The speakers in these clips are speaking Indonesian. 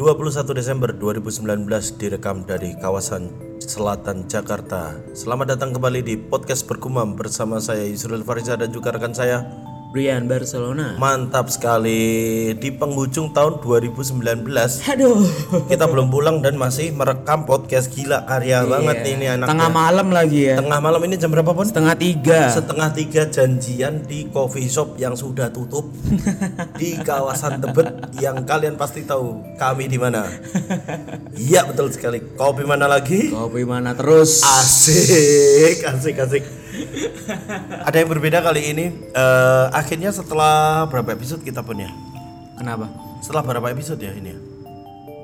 21 Desember 2019 direkam dari kawasan selatan Jakarta. Selamat datang kembali di podcast Bergumam bersama saya Yusril Fariza dan juga rekan saya. Brian Barcelona. Mantap sekali di penghujung tahun 2019. Aduh. Kita belum pulang dan masih merekam podcast gila karya banget nih ini anak. Tengah malam lagi ya. Tengah malam ini jam berapa pun? Setengah tiga. Setengah tiga janjian di coffee shop yang sudah tutup di kawasan Tebet yang kalian pasti tahu kami di mana. Iya betul sekali. Kopi mana lagi? Kopi mana terus? Asik, asik, asik. Ada yang berbeda kali ini. Eh, akhirnya setelah berapa episode kita punya? Kenapa? Setelah berapa episode ya ini? ya?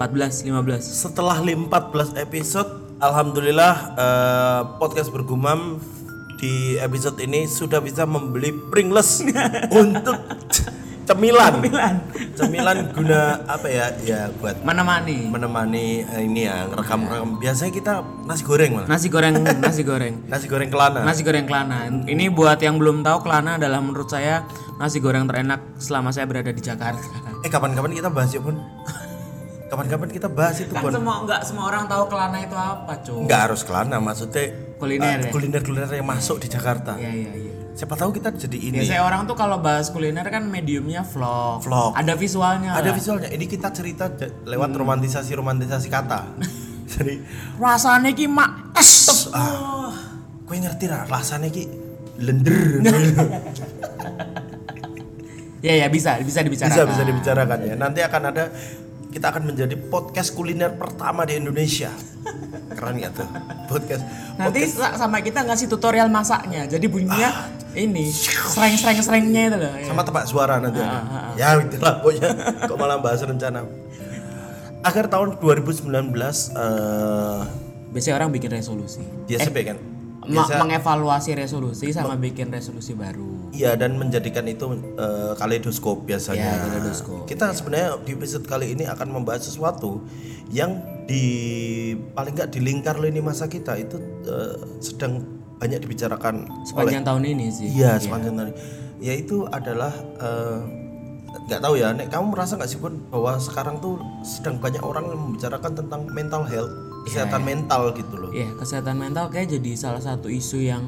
14, 15. Setelah 14 episode, alhamdulillah eh, podcast bergumam di episode ini sudah bisa membeli Pringles untuk cemilan. Cemilan guna apa ya? Ya buat Menemani. menemani eh, ini ya rekam-rekam. Biasanya kita nasi goreng malah. Nasi goreng, nasi goreng. Nasi goreng kelana. Nasi goreng Kelana. Ini buat yang belum tahu Kelana adalah menurut saya nasi goreng terenak selama saya berada di Jakarta. Eh kapan-kapan kita bahas ya pun. Kapan-kapan kita bahas itu Kan pun. semua nggak semua orang tahu Kelana itu apa, cuy. Nggak harus kelana, maksudnya Kuliner eh, ya? kuliner-kuliner yang masuk di Jakarta. Iya, iya, iya. Siapa tahu kita jadi ini. Biasanya orang tuh kalau bahas kuliner kan mediumnya vlog. Vlog. Ada visualnya. Ada lah. visualnya. Ini kita cerita lewat Hmm. romantisasi-romantisasi kata. jadi Rasanya ki mak es. ah, gue ngerti lah rasanya ki lender. Ya ya bisa bisa dibicarakan. bisa bisa dibicarakan ya. Nanti akan ada kita akan menjadi podcast kuliner pertama di Indonesia. Keren ya tuh podcast. Nanti sa- sama kita ngasih tutorial masaknya. Jadi bunyinya ini sereng-sereng-serengnya itu loh. ya. sama tebak suara nanti Ah, ada. ya itulah pokoknya kok malah bahas rencana akhir tahun 2019 eh Biasanya orang bikin resolusi. biasa kan Ma- biasa mengevaluasi resolusi sama bikin resolusi baru. iya dan menjadikan itu eh, kaleidoskop biasanya Iya, kaleidoskop. kita sebenarnya di episode kali ini akan membahas sesuatu yang di paling nggak di lingkar lini masa kita itu eh, sedang banyak dibicarakan oleh Sepanjang tahun ini sih. Iya sepanjang hari. Yaitu adalah eh, nggak tahu ya, Nek kamu merasa nggak sih pun bahwa sekarang tuh sedang banyak orang yang membicarakan tentang mental health, kesehatan mental gitu loh. Iya, kesehatan mental kayak jadi salah satu isu yang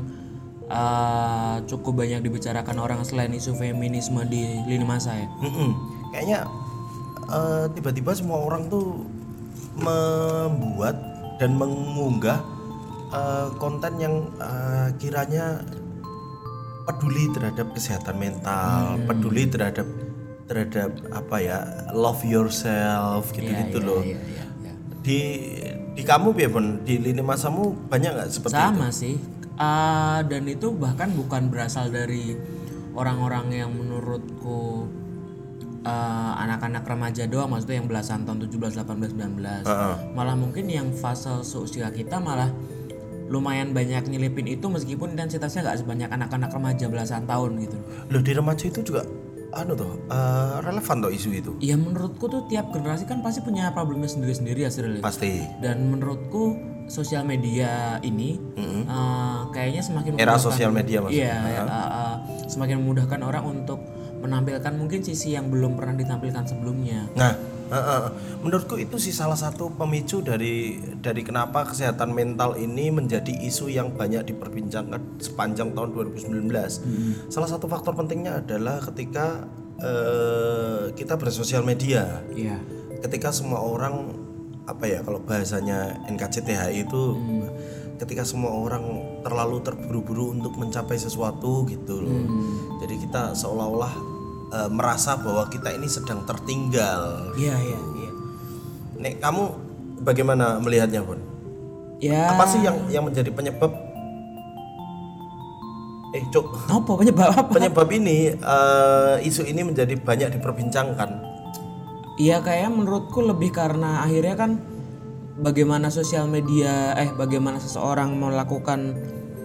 uh, cukup banyak dibicarakan orang selain isu feminisme di lini masa ya. Mm-mm. Kayaknya eh, tiba-tiba semua orang tuh membuat dan mengunggah eh, konten yang eh, kiranya peduli terhadap kesehatan mental, peduli terhadap terhadap apa ya love yourself gitu-gitu loh. Iya, iya, iya. Di di kamu pun di lini masamu banyak nggak seperti itu? Sama sih. Uh, dan itu bahkan bukan berasal dari orang-orang yang menurutku uh, anak-anak remaja doang maksudnya yang belasan tahun 17 18 19. Malah mungkin yang fase seusia kita malah lumayan banyak nyelipin itu meskipun intensitasnya nggak sebanyak anak-anak remaja belasan tahun gitu. Loh di remaja itu juga anu tuh eh, relevan tuh isu itu. Ya menurutku tuh tiap generasi kan pasti punya problemnya sendiri-sendiri ya Siril. Pasti. Dan menurutku sosial media ini uh, kayaknya semakin Era sosial media maksudnya. Iya, ya, uh, uh, semakin memudahkan orang untuk menampilkan mungkin sisi yang belum pernah ditampilkan sebelumnya. Nah, menurutku itu sih salah satu pemicu dari dari kenapa kesehatan mental ini menjadi isu yang banyak diperbincangkan sepanjang tahun 2019. Salah satu faktor pentingnya adalah ketika eh, kita bersosial media. Iya. Ketika semua orang apa ya kalau bahasanya NKCTHI itu ketika semua orang terlalu terburu-buru untuk mencapai sesuatu gitu loh. Jadi kita seolah-olah eh, merasa bahwa kita ini sedang tertinggal. Iya, iya, iya. Nek kamu bagaimana melihatnya, Pun? Ya. Apa sih yang yang menjadi penyebab Eh, Cuk. Apa penyebab apa? Penyebab ini eh, isu ini menjadi banyak diperbincangkan. Iya kayak menurutku lebih karena akhirnya kan bagaimana sosial media eh bagaimana seseorang melakukan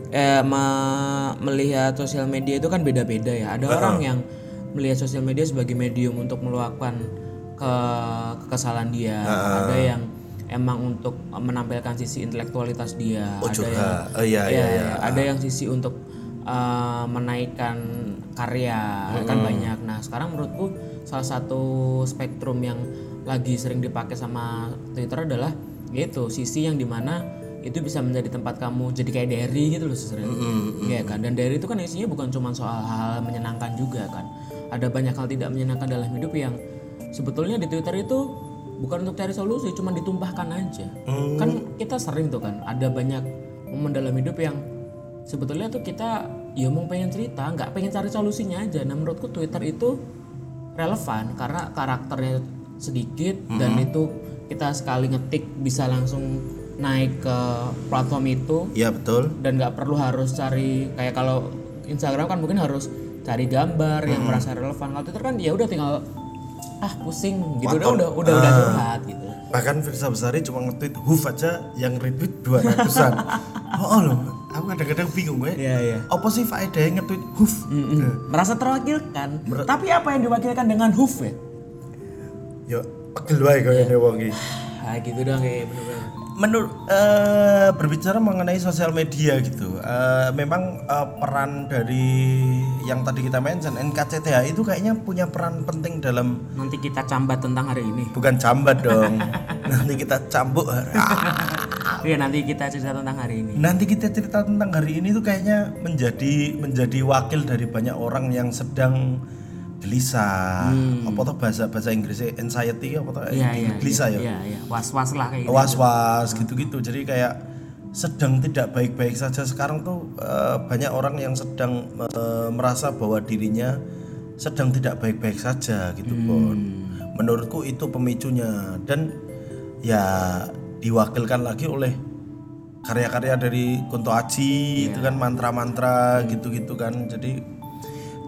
eh me- melihat sosial media itu kan beda-beda ya. Ada orang yang melihat sosial media sebagai medium untuk meluapkan ke kekesalan dia. Ada yang emang untuk menampilkan sisi intelektualitas dia. Oh, ada yang. Oh, iya, iya, Iya, iya. Ada yang sisi untuk uh, menaikkan karya kan banyak. Nah sekarang menurutku salah satu spektrum yang lagi sering dipakai sama Twitter adalah gitu sisi yang di mana itu bisa menjadi tempat kamu jadi kayak diary gitu loh sebenarnya Iya kan dan diary itu kan isinya bukan cuma soal hal-hal menyenangkan juga kan ada banyak hal tidak menyenangkan dalam hidup yang sebetulnya di Twitter itu bukan untuk cari solusi cuma ditumpahkan aja. Kan kita sering tuh kan ada banyak momen dalam hidup yang sebetulnya tuh kita ya mau pengen cerita nggak pengen cari solusinya aja. Nah menurutku Twitter itu relevan karena karakternya sedikit dan itu kita sekali ngetik bisa langsung naik ke platform itu. Iya betul. dan nggak perlu harus cari kayak kalau Instagram kan mungkin harus cari gambar yang merasa relevan. Kalau Twitter kan ya udah tinggal ah pusing gitu. Udah udah udah udah curhat gitu. Bahkan Firsa Besari cuma nge-tweet hoof aja yang retweet 200-an. oh, loh, aku kadang-kadang bingung gue. Iya iya. Apa sih faedahnya nge-tweet hoof? merasa terwakilkan. Tapi apa yang diwakilkan dengan hoof ya Ya, pegel wae kayaknya wong iki. ah gitu dong kayak bener-bener Menurut eh, berbicara mengenai sosial media gitu, eh, memang eh, peran dari yang tadi kita mention NKCTH itu kayaknya punya peran penting dalam nanti kita cambat tentang hari ini bukan cambat dong. Nanti kita cambuk. Iya nanti kita cerita tentang hari ini Nanti kita cerita tentang hari ini tuh kayaknya menjadi menjadi wakil dari banyak orang yang sedang gelisah. Apa tuh bahasa bahasa Inggrisnya anxiety apa tuh? Hmm. Iya iya gelisah ya. Iya iya. Was-was lah kayak gitu. Was-was gitu-gitu. Jadi kayak sedang tidak baik-baik saja. Sekarang tuh eh, banyak orang yang sedang eh, merasa bahwa dirinya sedang tidak baik-baik saja gitu Bon. Menurutku itu pemicunya. Dan ya diwakilkan lagi oleh karya-karya dari Kunto Aji itu kan mantra-mantra gitu-gitu kan. Jadi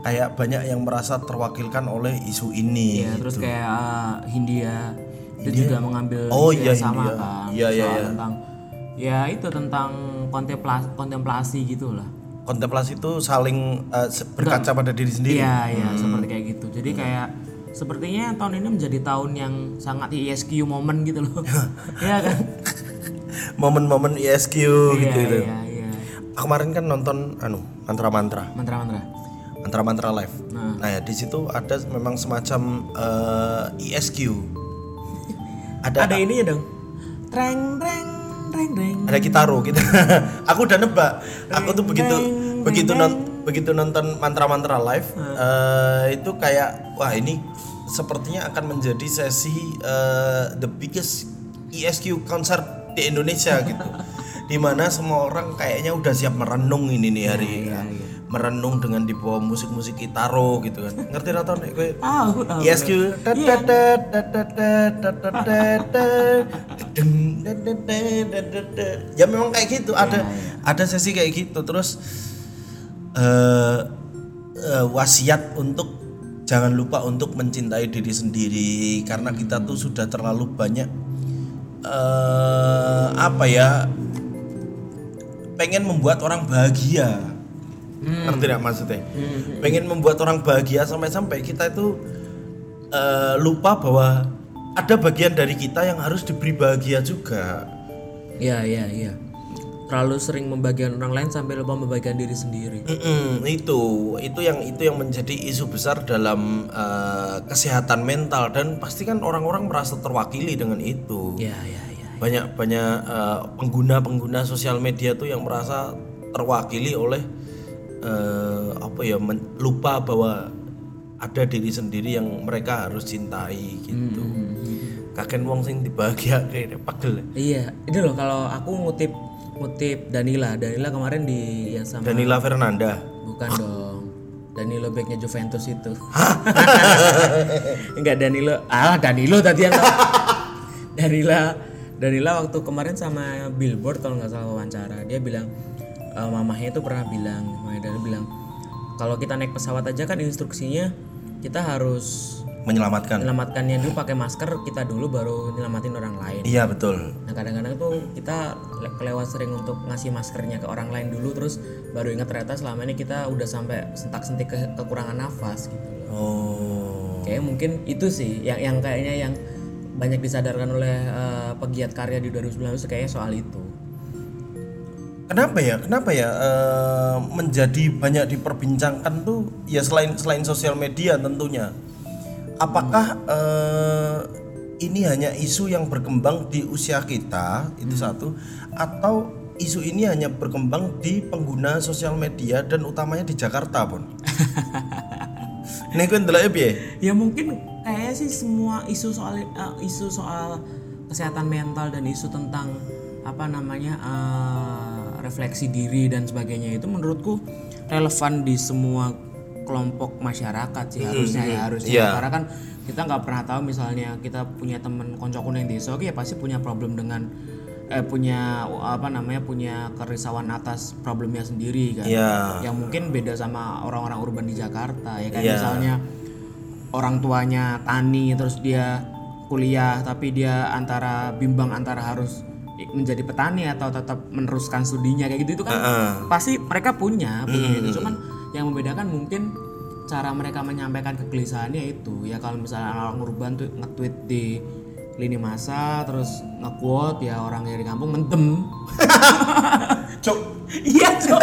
kayak banyak yang merasa terwakilkan oleh isu ini Iya, terus kayak uh, Hindia itu juga mengambil Oh, isu iya, yang sama Hindia. kan Iya, iya, soal iya. tentang ya itu tentang kontemplasi kontemplasi gitu lah. Kontemplasi itu saling se- berkaca pada diri sendiri. Iya iya seperti kayak gitu. Jadi kayak sepertinya tahun ini menjadi tahun yang sangat ISQ momen gitu loh. Iya kan? Momen-momen ISQ iya gitu gitu. iya iya. Kemarin kan nonton anu mantra-mantra, mantra-mantra mantra-mantra live. Nah. Nah, ya di situ ada memang semacam eh, ISQ. Ada ada ininya dong treng treng treng treng ada kitaro gitu. aku udah nebak. Aku tuh begitu begitu non, begitu nonton mantra-mantra live eh, itu kayak wah ini sepertinya akan menjadi sesi eh, the biggest ISQ concert di Indonesia gitu. Di mana semua orang kayaknya udah siap merenung ini nih hari ini merenung dengan di bawah musik-musik gitaro gitu kan. Ngerti ra tau nek kowe? Yes you. Iya. Ya memang kayak gitu, ada iya, iya. ada sesi kayak gitu. Terus uh, wasiat untuk jangan lupa untuk mencintai diri sendiri karena kita tuh sudah terlalu banyak uh, apa ya pengen membuat orang bahagia ngerti nggak maksudnya? Pengen membuat orang bahagia sampai-sampai kita itu eh, lupa bahwa ada bagian dari kita yang harus diberi bahagia juga. Iya iya iya. Terlalu sering membagikan orang lain sampai lupa membagikan diri sendiri. Mm-mm, itu itu yang itu yang menjadi isu besar dalam eh, kesehatan mental dan pasti kan orang-orang merasa terwakili dengan itu. Iya iya iya. Banyak banyak eh, pengguna-pengguna sosial media tuh yang merasa terwakili oleh eh, apa ya men- lupa bahwa ada diri sendiri yang mereka harus cintai gitu. Kakek wong sing dibahagia kayak pegel. Iya, itu loh kalau aku ngutip ngutip Danila, Danila kemarin di yang sama Danila Fernanda. bukan dong. Danilo backnya Juventus itu. Enggak Danilo. Ah, Danilo tadi yang Danila Danila waktu kemarin sama Billboard kalau nggak salah wawancara, dia bilang eh, mamahnya itu pernah bilang, mamahnya Danila bilang kalau kita naik pesawat aja kan instruksinya kita harus Menyelamatkan. menyelamatkannya dulu pakai masker kita dulu baru nyelamatin orang lain. Iya betul. Nah kadang-kadang tuh kita le- kelewat sering untuk ngasih maskernya ke orang lain dulu terus baru ingat ternyata selama ini kita udah sampai sentak-sentik ke kekurangan nafas gitu. Oh. Kayak mungkin itu sih yang yang kayaknya yang banyak disadarkan oleh eh, pegiat karya di 2019 tuh kayaknya soal itu. Kenapa ya? Kenapa ya eh, menjadi banyak diperbincangkan tuh ya selain selain sosial media tentunya. Apakah eh, ini hanya isu yang berkembang di usia kita itu satu atau isu ini hanya berkembang di pengguna sosial media dan utamanya di Jakarta pun gue ndeloknya piye? Ya mungkin kayaknya sih semua isu soal eh, isu soal kesehatan mental dan isu tentang apa namanya eh, refleksi diri dan sebagainya itu menurutku relevan di semua kelompok masyarakat sih harusnya ya harusnya Iya. karena kan kita nggak pernah tahu misalnya kita punya teman konco kuning desa oke ya pasti punya problem dengan eh punya apa namanya punya kerisauan atas problemnya sendiri kan Iya. yang mungkin beda sama orang-orang urban di Jakarta ya kan Iya. misalnya orang tuanya tani terus dia kuliah tapi dia antara bimbang antara harus menjadi petani atau tetap meneruskan studinya kayak gitu itu kan Heeh. pasti mereka punya punya Hmm. itu cuman yang membedakan mungkin cara mereka menyampaikan kegelisahannya itu. Ya kalau misalnya orang urban tuh nge-tweet di lini masa terus nge-quote ya orang dari kampung mendem cok iya cok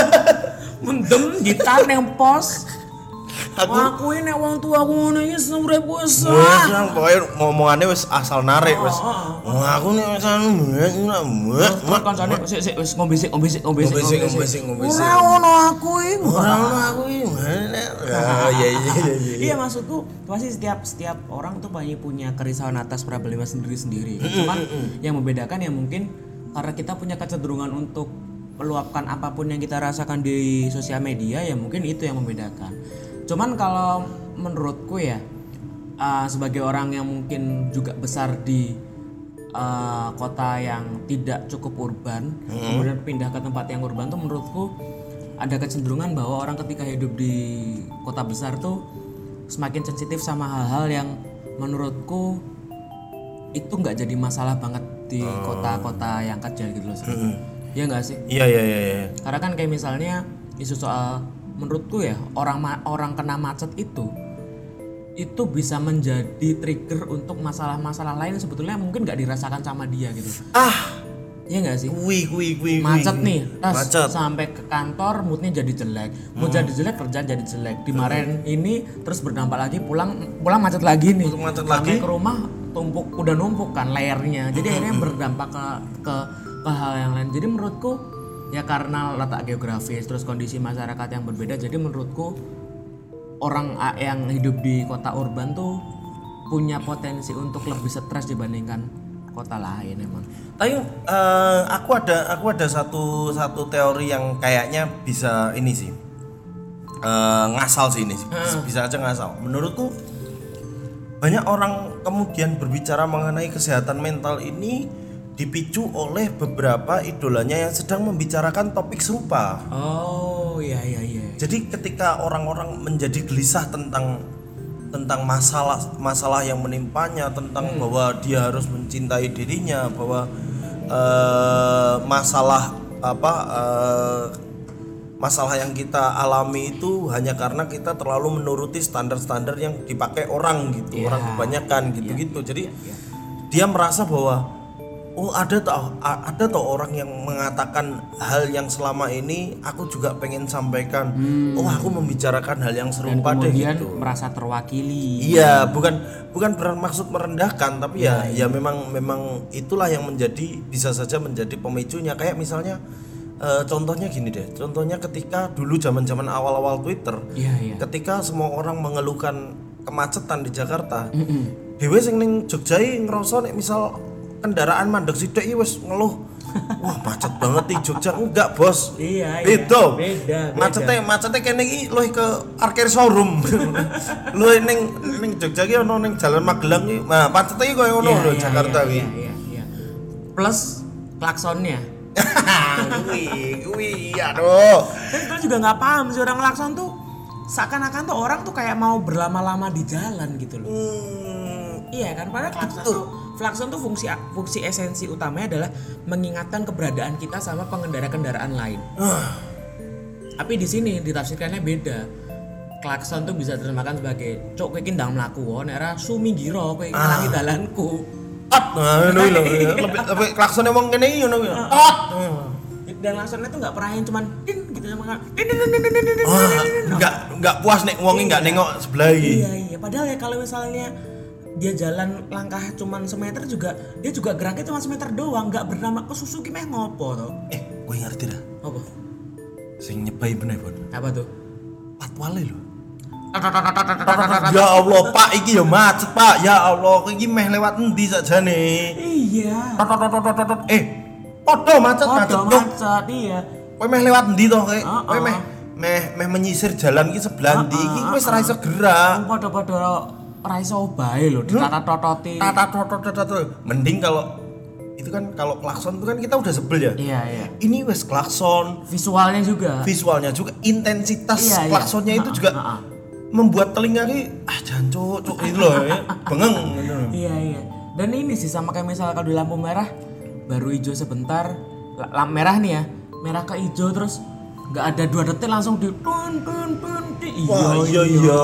mendem gitar yang pos Aku- aku ini uang tua aku ngono iki urip wis nang pokoknya ngomongannya wis asal narik wis. Wah, aku nih wis anu Terus kancane sik sik wis ngombe sik ngombe sik ngombe sik Ngombe sik, ngombe sik. Ora ono aku iki. Ora ono aku iki. Ah, iya iya iya iya. Iya maksudku pasti setiap setiap orang tuh banyak punya kerisauan atas problemnya sendiri-sendiri. Cuman yang membedakan ya mungkin karena kita punya kecenderungan untuk meluapkan apa pun yang kita rasakan di sosial media ya mungkin itu yang membedakan. Cuman kalau menurutku ya uh, sebagai orang yang mungkin juga besar di uh, kota yang tidak cukup urban, kemudian pindah ke tempat yang urban tuh menurutku ada kecenderungan bahwa orang ketika hidup di kota besar tuh semakin sensitif sama hal-hal yang menurutku itu nggak jadi masalah banget di kota-kota yang kecil gitu loh. Sri. Ya nggak sih? Iya iya iya iya. Karena kan kayak misalnya isu soal menurutku ya orang orang kena macet itu itu bisa menjadi trigger untuk masalah-masalah lain sebetulnya mungkin nggak dirasakan sama dia gitu. Ah, Iya nggak sih? kuwi kuwi. kuwi. macet nih tas Macet. sampai ke kantor moodnya jadi jelek mood jadi jelek kerjaan jadi jelek dimarahin ini terus berdampak lagi pulang pulang macet lagi nih Macet sampai lagi. ke rumah tumpuk udah numpuk kan layernya jadi akhirnya berdampak ke ke ke hal yang lain jadi menurutku ya karena letak geografis terus kondisi masyarakat yang berbeda jadi menurutku orang yang hidup di kota urban tuh punya potensi untuk lebih stres dibandingkan kota lain emang Tapi eh, aku ada aku ada satu satu teori yang kayaknya bisa ini sih. Eh, ngasal sih ini sih. Bisa aja ngasal. Menurutku banyak orang kemudian berbicara mengenai kesehatan mental ini dipicu oleh beberapa idolanya yang sedang membicarakan topik serupa. oh iya iya iya. Jadi ketika orang-orang menjadi gelisah tentang tentang masalah masalah yang menimpanya, tentang bahwa dia harus mencintai dirinya, bahwa eh, masalah apa eh, masalah yang kita alami itu hanya karena kita terlalu menuruti standar-standar yang dipakai orang gitu, orang kebanyakan gitu-gitu. Jadi dia merasa bahwa oh ada toh ada toh orang yang mengatakan hal yang selama ini aku juga pengen sampaikan. Oh aku membicarakan hal yang serupa deh kemudian gitu. merasa terwakili Iya, bukan bukan bermaksud merendahkan, tapi ya ya memang memang itulah yang menjadi bisa saja menjadi pemicunya. Kayak misalnya eh, contohnya gini deh. Contohnya ketika dulu zaman-zaman awal-awal Twitter, iya iya ketika semua orang mengeluhkan kemacetan di Jakarta, dhewe sing ning Jogja ngerasa nek misal kendaraan mandek sithik iki wis ngeluh. Wah macet banget di Jogja. Enggak bos. Iya, iya. Beda. Beda. Macetnya macetnya kene iki luwih ke parkir showroom. Luwih ning ning Jogja iki ono ning Jalan Magelang iki. Nah macetnya iki koyo ngono Iya, lho iya, Jakarta iya, iki. iya, iya, iya. plus klaksonnya. Kuwi kuwi aduh kita juga nggak paham sih orang klakson tuh seakan-akan tuh orang tuh kayak mau berlama-lama di jalan gitu loh. Hmm, iya kan padahal klakson tuh klakson tuh fungsi fungsi esensi utamanya adalah mengingatkan keberadaan kita sama pengendara kendaraan lain ah, tapi di sini ditafsirkannya beda klakson tuh bisa diterjemahkan sebagai cok kowe iki ndang mlaku wae nek ora suminggiro kowe ngalangi dalanku Ot, nah lho lebih lebih klaksone wong kene iki ngono kuwi. Ot. dan langsungnya tuh nggak pernah yang cuman din gitu sama din din din din din din din Wah, din, din, din. nggak nggak puas nek wongi nggak nengok sebelah iki. iya iya padahal ya kalau misalnya dia jalan langkah cuman semeter juga dia juga geraknya cuma semeter doang nggak bernama ke Suzuki meh ngopo tuh Eh, gue ngerti dah. apa Sing nyebai bener, Bon. apa tuh Patwale lho. Ya Allah, Pak, iki ya macet, Pak. Ya Allah, iki meh lewat endi sakjane? iya Eh, podo macet macet. Macet iya Kowe meh lewat endi to, kowe? Meh meh meh menyisir jalan iki sebelah endi? Iki wis ra iso gerak. podo-podo raiso bae lho ditata tototi Tata toto toto. Mending kalau itu kan kalau klakson itu kan kita udah sebel ya. iya iya Ini wes klakson, visualnya juga visualnya juga intensitas Iya, iya. klaksonnya itu juga Ha-ha. membuat telinga ki ah jancuk cuk itu loh ya. Bengeng gitu. Iya iya. Dan ini sih sama kayak misalnya kalau di lampu merah baru hijau sebentar, la- lampu merah nih ya, merah ke hijau terus nggak ada dua detik langsung di tun tun tun di Wah, iya iya.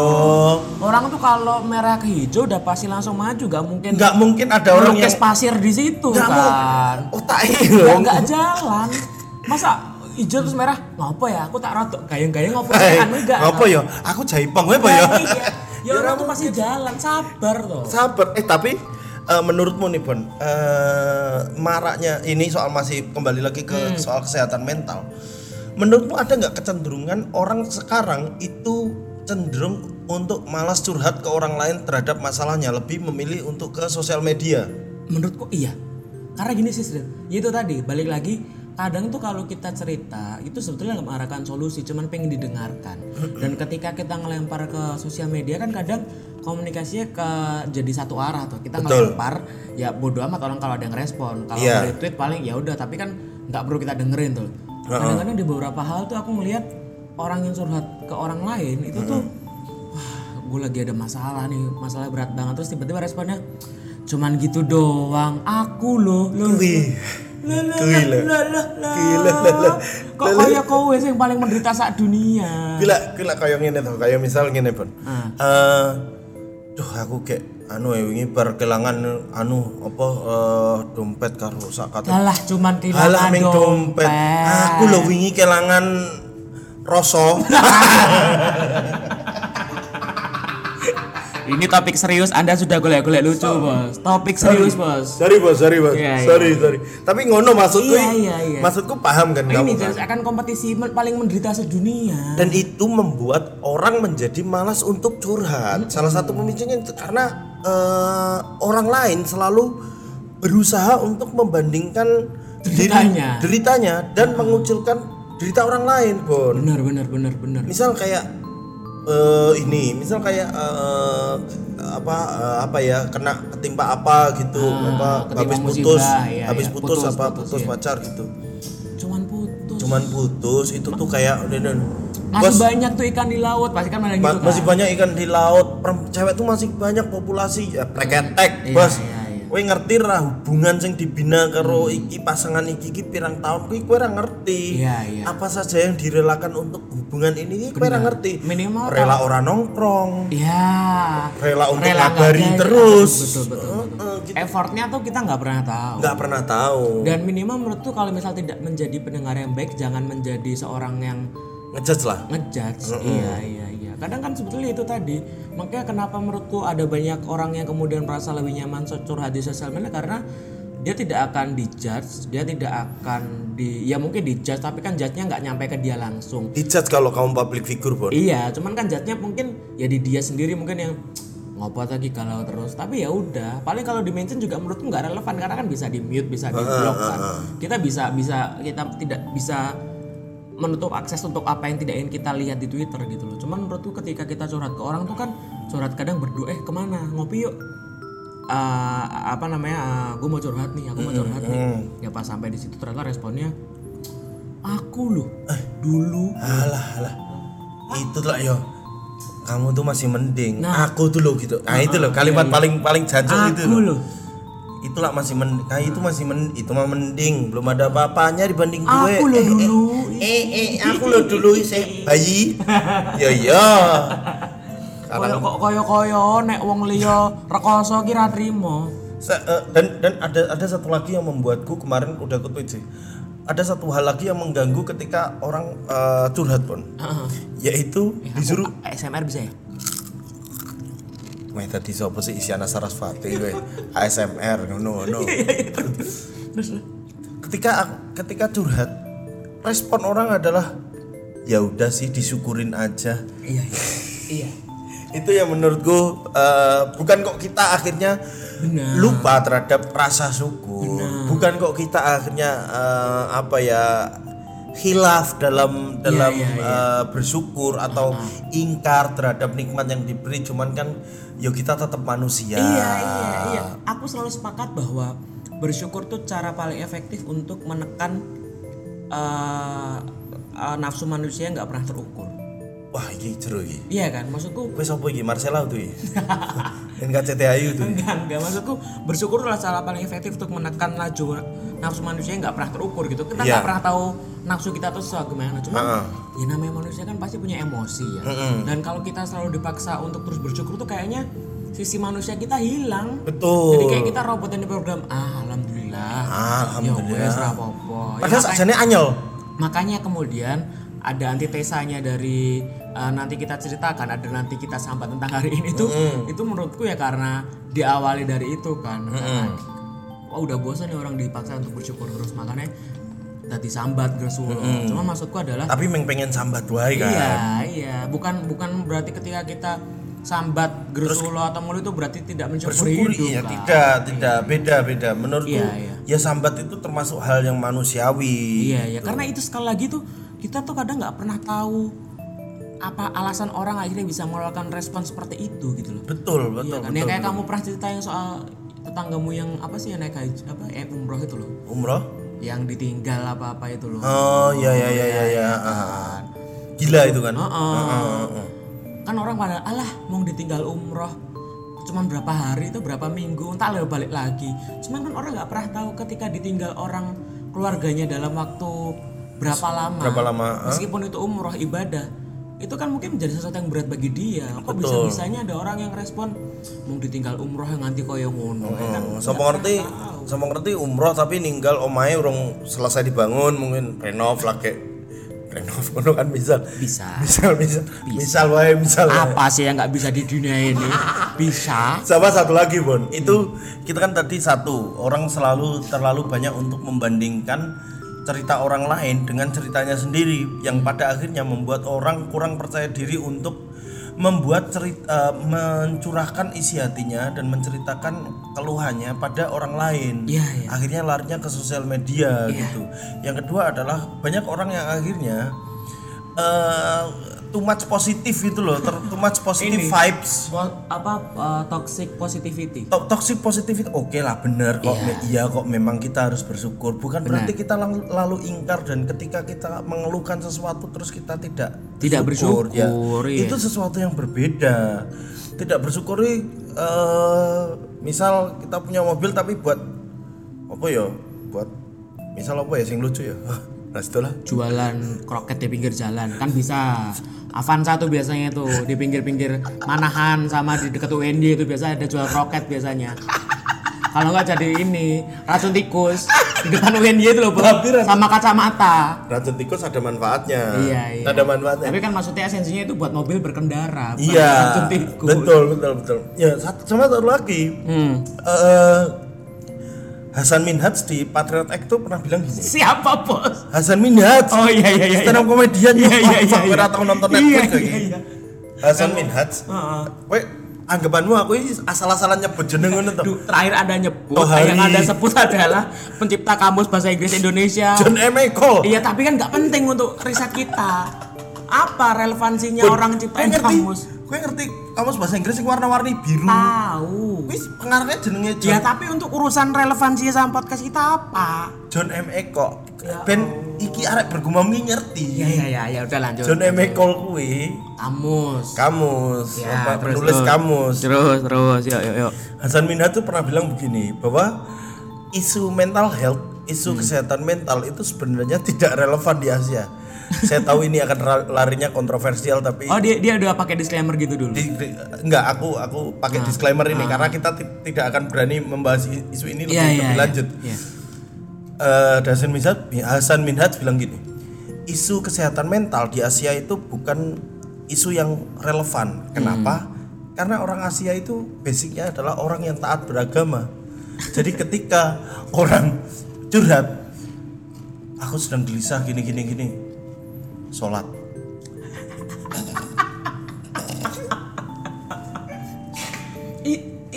Orang tuh kalau merah ke hijau udah pasti langsung maju, gak mungkin Nggak mungkin ada orang yang pasir di situ Nggak kan. mau otak Nggak, loh. nggak jalan. Masa hijau terus merah ngapa ya? Aku tak rotok gayeng-gayeng ngapa Eh, anu enggak. apa ya? Aku jaipang wae apa ya? Iya. Ya orang tuh pasti jalan, sabar toh. Sabar. Eh tapi eh, menurutmu nih Bon, eh, maraknya ini soal masih kembali lagi ke soal kesehatan mental. Menurutmu ada nggak kecenderungan orang sekarang itu cenderung untuk malas curhat ke orang lain terhadap masalahnya, lebih memilih untuk ke sosial media? Menurutku iya. Karena gini sih, Sri. Itu tadi balik lagi kadang tuh kalau kita cerita itu sebetulnya nggak mengarahkan solusi, cuman pengen didengarkan. Dan ketika kita ngelempar ke sosial media kan kadang komunikasinya ke jadi satu arah tuh. Kita Betul. ngelempar ya bodo amat orang kalau ada yang respon. Kalau Iya. retweet paling ya udah, tapi kan nggak perlu kita dengerin tuh. Kadang-kadang di beberapa hal tuh aku melihat orang yang curhat ke orang lain itu tuh wah gue lagi ada masalah nih masalah berat banget. Terus tiba-tiba responnya cuman gitu doang aku loh. Loh kok kayak kowe sih yang paling menderita saat dunia? Gila, gila kayak ngene tuh, kayak misal ngene, Bon. Ah. Eh, duh aku kayak anu ya wingi bar kelangan anu apa eh, dompet karo sak kata Alah cuman Halah kehilangan ming dompet. Aku lho wingi kelangan rasa. Ini topik serius, Anda sudah golek-golek lucu, Bos. Topik serius, Bos. sorry bos, sorry bos, Iya, iya. sorry sorry. Tapi ngono maksudku, Iya, iya, iya. maksudku paham kan Ini kamu. jelas akan kompetisi paling menderita sedunia. Dan itu membuat orang menjadi malas untuk curhat. Salah satu pemicunya itu karena eh, orang lain selalu berusaha untuk membandingkan diri- Deritanya. deritanya dan mengucilkan derita orang lain, Bon. Benar, benar, benar, benar. misal kayak eh ini misal kayak eh, apa eh, apa ya kena ketimpa apa gitu apa Ah, ketimpa habis putus iya, habis iya. putus, Putus, apa putus, putus iya. pacar gitu. Cuman putus itu tuh kayak udah dan Masih bos banyak tuh ikan di laut, pasti kan gitu kan. masih banyak ikan di laut cewek tuh masih banyak populasi ya preketek Iya, bos iya, iya. Kowe ngerti lah hubungan sing dibina karo iki pasangan iki iki pirang tahun kowe kowe ora ngerti. Iya, iya. Apa saja yang direlakan untuk hubungan ini kowe ora ngerti. Minimal rela orang nongkrong, Iya. rela untuk Rela ngabari nggak ada- terus. Betul, betul, betul. Heeh, gitu. Effortnya tuh kita nggak pernah tahu. nggak pernah tahu. Dan minimal menurutku kalau misal tidak menjadi pendengar yang baik, jangan menjadi seorang yang Ngejudge lah. ngejudge. Iya, iya, iya. Kadang kan sebetulnya itu tadi. Makanya kenapa menurutku ada banyak orang yang kemudian merasa lebih nyaman curhat di sosial media karena dia tidak akan dijudge, dia tidak akan di ya mungkin dijudge tapi kan judge-nya nggak nyampe ke dia langsung. Dijudge kalau kamu public figure, Bon. Iya, cuman kan judge-nya mungkin ya di dia sendiri mungkin yang ngopo lagi kalau terus. Tapi ya udah, paling kalau di mention juga menurutku nggak relevan karena kan bisa di mute, bisa di block kan. Kita bisa bisa kita tidak bisa menutup akses untuk apa yang tidak ingin kita lihat di Twitter gitu loh. Cuman menurutku ketika kita curhat ke orang tuh kan curhat kadang berdua eh ke mana ngopi yuk. Eh, apa namanya? gue mau curhat nih, aku mau curhat nih. Ya pas sampai di situ ternyata responnya aku loh dulu Alah, alah. Itu lah yo. Kamu tuh masih mending. aku tuh lo gitu. Nah, itu loh kalimat paling paling jancuk itu loh. loh Itulah masih men nah, itu masih men itu mah mending, belum ada apa-apanya dibanding gue. Aku lo Eh, eh, dulu. Eh, eh, aku lo dulu saya bayi. Ya ya. Koyo kok koyo-koyo nek wong liya rekoso ki ra trimo. Se- eh, dan dan ada ada satu lagi yang membuatku kemarin udah aku tweet sih. ada satu hal lagi yang mengganggu ketika orang eh, curhat pun, yaitu disuruh ASMR bisa ya Wah tadi siapa sih Isyana Sarasvati gue ASMR ngono ngono. Ketika ketika curhat respon orang adalah ya udah sih disyukurin aja. iya iya iya Itu yang menurutku eh, bukan kok kita akhirnya Benar. lupa terhadap rasa syukur. Bukan kok kita akhirnya eh, apa ya hilaf dalam dalam iya, eh, bersyukur atau ingkar terhadap nikmat yang diberi cuman kan yo kita tetap manusia. Iya iya iya. Aku selalu sepakat bahwa bersyukur tuh cara paling efektif untuk menekan eh, eh, nafsu manusia nggak pernah terukur. Wah, ini seru iki. Iya kan, maksudku Kowe sapa iki? Marcella tuh iki. NKCT Ayu tuh. enggak enggak maksudku bersyukur adalah cara paling efektif untuk menekan laju nafsu manusia yang nggak pernah terukur gitu. Kita nggak Iya. pernah tahu nafsu kita tuh gimana. Cuman Heeh. ya namanya manusia kan pasti punya emosi ya. Dan kalau kita selalu dipaksa untuk terus bersyukur tuh kayaknya sisi manusia kita hilang. Betul. Jadi kayak kita robot yang di program, ah, alhamdulillah. Alhamdulillah. Ya apa-apa. Ya, Padahal makanya- sakjane anyel. Makanya kemudian ada antitesanya dari uh, nanti kita ceritakan, ada nanti kita sambat tentang hari ini tuh, itu menurutku ya karena diawali dari itu kan. Karena, Wah udah bosan nih orang dipaksa untuk bersyukur terus makanya tadi sambat Greswold. Cuma maksudku adalah Tapi meng pengen sambat wae kan. iya iya bukan bukan berarti ketika kita sambat Greswold atau mulu itu berarti tidak mensyukuri Bersyukur hidup iya kan. tidak, tidak beda beda. Menurutku Iya, iya. ya sambat itu termasuk hal yang manusiawi. Iya ya, karena itu sekali lagi tuh kita tuh kadang nggak pernah tahu apa alasan orang akhirnya bisa mengeluarkan respon seperti itu gitu loh. Betul, betul, Iya kan? betul. Yang kayak kamu pernah cerita yang soal tetanggamu yang apa sih yang naik haji apa eh umroh itu loh, Umroh? yang ditinggal apa apa itu loh. Oh, iya iya iya iya iya. Ah. Gila itu kan. Heeh. Kan orang pada alah mau ditinggal umroh cuman berapa hari itu berapa minggu entah lalu balik lagi cuman kan orang nggak pernah tahu ketika ditinggal orang keluarganya dalam waktu berapa lama Berapa lama, meskipun itu umroh ibadah itu kan mungkin menjadi sesuatu yang berat bagi dia. Kok bisa bisanya ada orang yang respon mau ditinggal umroh yang nanti koyo ngono. Ya kan Oh, Sama ngerti, sama ngerti umroh tapi ninggal omahe urung selesai dibangun mungkin renov lagi renov ngono kan misal. Bisa. Misal misal. Misal wae misal. Wae. apa sih yang nggak bisa di dunia ini? Bisa. Sama satu lagi Bon. Itu kita kan tadi satu orang selalu terlalu banyak untuk membandingkan cerita orang lain dengan ceritanya sendiri yang pada akhirnya membuat orang kurang percaya diri untuk membuat cerita mencurahkan isi hatinya dan menceritakan keluhannya pada orang lain. Iya, iya. akhirnya larinya ke sosial media gitu. Yang kedua adalah banyak orang yang akhirnya eh too much positif gitu loh ter- too much positive Ini. vibes Po- apa uh, toxic positivity To- toxic positivity oke lah bener kok Me- iya kok memang kita harus bersyukur bukan berarti kita lalu ingkar dan ketika kita mengeluhkan sesuatu terus kita tidak Tidak bersyukur, ya. iya. itu sesuatu yang berbeda tidak bersyukur eh misal kita punya mobil tapi buat apa ya buat misal apa ya sing lucu ya setelah jualan kroket di pinggir jalan. Kan bisa Avanza tuh biasanya tuh di pinggir-pinggir Manahan sama di dekat UND itu biasa ada jual kroket biasanya. Kalau nggak jadi ini racun tikus. Di depan UND itu loh. Tapi sama kacamata. Racun tikus ada manfaatnya. Iya iya. Ada manfaatnya. Tapi kan maksudnya esensinya itu buat mobil berkendara iya. racun tikus. Betul betul betul. Ya satu sama satu lagi. Hmm. eh Hasan Minhaj di Patriot Act tuh pernah bilang gini siapa bos Hasan Minhaj oh iya iya iya stand up komedian Iya, iya, iya, iya. atau nonton Iya, Netflix iya, lagi iya. Hasan Minhaj Heeh. Kowe anggapanmu aku ini asal-asalan nyebut jeneng ngono to terakhir ada nyebut Oh, hari. yang ada sebut adalah pencipta kamus bahasa Inggris Indonesia John M. Ecole Iya tapi kan nggak penting untuk riset kita. Apa relevansinya orang Kowe ciptain kamus? Kowe ngerti kamus bahasa Inggris yang warna-warni biru Tahu. wis pengarangnya jenenge Ya John, tapi untuk urusan relevansinya sama podcast kita apa? John M. Ecole ben iki arek bergumam iki ngerti Ya ya ya ya udah lanjut. John M. Ecole kuwi Kamus. kamus Ya, terus, penulis terus. kamus Terus terus yuk yuk yuk. Hasan Minhaj tuh pernah bilang begini bahwa isu mental health, isu Hmm. kesehatan mental itu sebenarnya tidak relevan di Asia. Saya tahu ini akan larinya kontroversial tapi Oh dia dia udah pakai disclaimer gitu dulu. di- di- enggak aku aku pakai disclaimer ini karena kita ti- tidak akan berani membahas isu ini lebih, Iya iya. lebih iya. lanjut. Iya. eh, Hasan Minhaj Hasan Minhaj bilang gini isu kesehatan mental di Asia itu bukan isu yang relevan kenapa karena orang Asia itu basicnya adalah orang yang taat beragama jadi ketika orang curhat aku sedang gelisah gini gini gini sholat.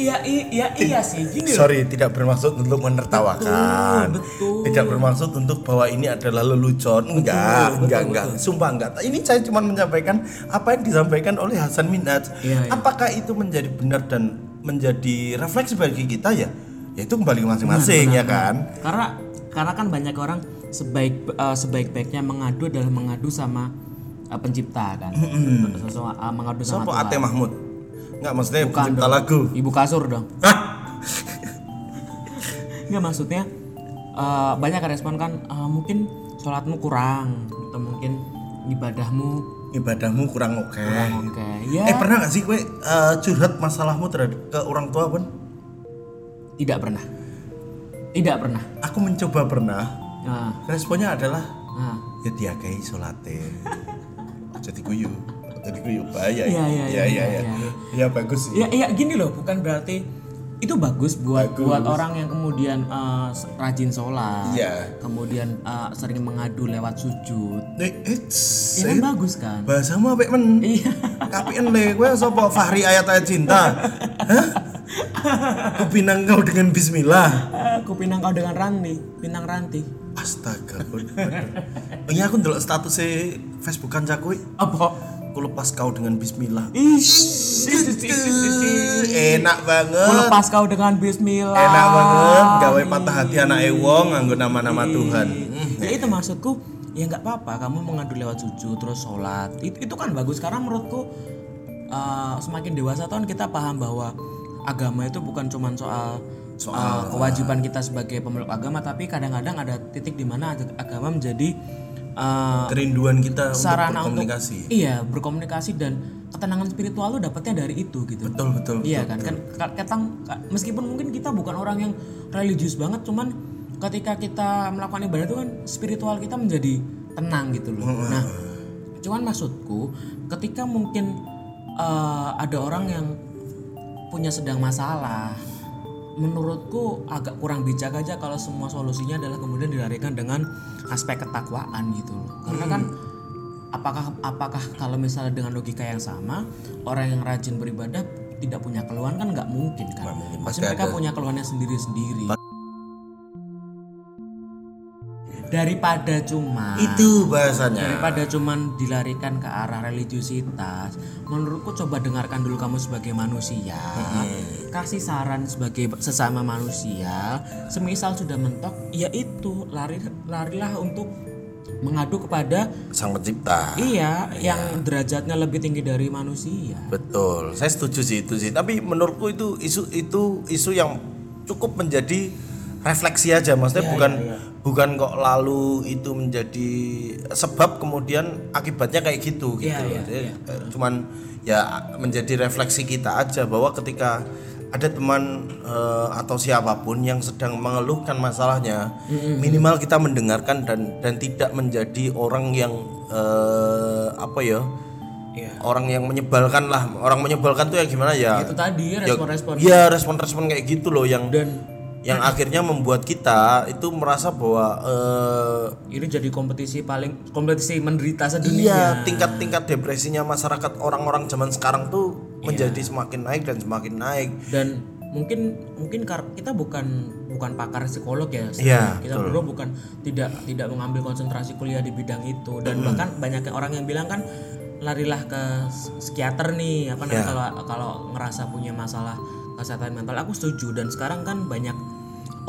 Iya iya iya sih gini loh. sorry tidak bermaksud untuk menertawakan. Betul, betul. tidak bermaksud untuk bahwa ini adalah lelucon. Enggak betul, enggak betul. enggak. Sumpah enggak. Ini saya cuma menyampaikan apa yang disampaikan oleh Hasan Minhaj. Iya, iya. apakah itu menjadi benar dan menjadi refleksi bagi kita ya? Ya itu kembali ke masing-masing ya kan? Karena karena kan banyak orang sebaik eh, sebaik-baiknya mengadu adalah mengadu sama eh, pencipta kan? Sesuatu, eh, mengadu sama Sopo. Ate Mahmud? Enggak maksudnya Bukan pencipta dong. lagu. Ibu kasur dong? Enggak maksudnya eh, banyak respon kan eh, mungkin sholatmu kurang atau mungkin ibadahmu ibadahmu kurang oke. Kurang oke ya eh pernah gak sih gue eh, curhat masalahmu terhadap ke orang tua pun tidak pernah. Tidak pernah. Aku mencoba pernah nah, responnya adalah nah. ya diakai solate jadi guyu jadi guyu bahaya Iya, iya, ya iya, ya iya, ya iya. ya bagus sih. Ya iya gini loh bukan berarti itu bagus buat Bagus. buat orang yang kemudian eh, rajin sholat Iya. kemudian eh, sering mengadu lewat sujud. Eh, it's ini kan bagus kan? Bahasamu apa men? Iya. Tapi ente gue sopo Fahri ayat-ayat cinta? Hah? Kupinang kau dengan Bismillah. Aku pinang kau dengan ranti pinang ranti Astaga Ini aku ndelok status Facebook kancaku apa? Aku lepas kau dengan Bismillah. Ish, Enak banget. Melepas kau dengan Bismillah. Enak banget gawe patah hati anak wong nganggo nama-nama Tuhan. Ya itu maksudku ya nggak apa-apa kamu mengadu lewat sujud terus sholat. Itu, itu kan bagus karena menurutku uh, semakin dewasa tahun kita paham bahwa agama itu bukan cuma soal soal kewajiban kita sebagai pemeluk agama tapi kadang-kadang ada titik di mana ag- agama menjadi uh, Kerinduan kita untuk sarana untuk berkomunikasi. iya berkomunikasi dan ketenangan spiritual lu dapatnya dari itu gitu. Betul betul Iya kan, kan ka- ketang ka- meskipun mungkin kita bukan orang yang religius banget, cuman ketika kita melakukan ibadah itu kan spiritual kita menjadi tenang gitu loh. Nah, cuman maksudku ketika mungkin eh, ada orang yang punya sedang masalah, menurutku agak kurang bijak aja kalau semua solusinya adalah kemudian dilarikan dengan aspek ketakwaan gitu loh. Karena kan apakah apakah kalau misalnya dengan logika yang sama orang yang rajin beribadah tidak punya keluhan kan nggak mungkin kan pasti pasti mereka ada. punya keluhannya sendiri-sendiri daripada cuma Itu bahasanya daripada cuman dilarikan ke arah religiusitas menurutku coba dengarkan dulu kamu sebagai manusia. Kasih saran sebagai sesama manusia semisal sudah mentok ya itu lari larilah untuk mengadu kepada Sang pencipta. Iya yang derajatnya lebih tinggi dari manusia. Betul, saya setuju sih itu sih. Tapi menurutku itu isu itu isu yang cukup menjadi refleksi aja, maksudnya bukan bukan kok lalu itu menjadi sebab kemudian akibatnya kayak gitu gitu. Iya, iya, Jadi, eh, Cuman ya menjadi refleksi kita aja bahwa ketika ada teman eh, atau siapa pun yang sedang mengeluhkan masalahnya, minimal kita mendengarkan dan dan tidak menjadi orang yang eh, apa ya? Iya. orang yang menyebalkan lah orang menyebalkan tuh ya gimana ya itu tadi respon-respon Iya respon-respon kayak gitu loh yang dan yang akhirnya membuat kita itu merasa bahwa eh, ini jadi kompetisi paling kompetisi menderita iya sedunia tingkat-tingkat depresinya masyarakat orang-orang zaman sekarang tuh Iya. menjadi semakin naik dan semakin naik. Dan mungkin mungkin kita bukan bukan pakar psikolog ya Iya, kita berdua bukan tidak tidak mengambil konsentrasi kuliah di bidang itu. Dan bahkan banyak orang yang bilang kan larilah ke psikiater nih apa namanya Iya. kalau kalau ngerasa punya masalah kesehatan mental. Aku setuju dan sekarang kan banyak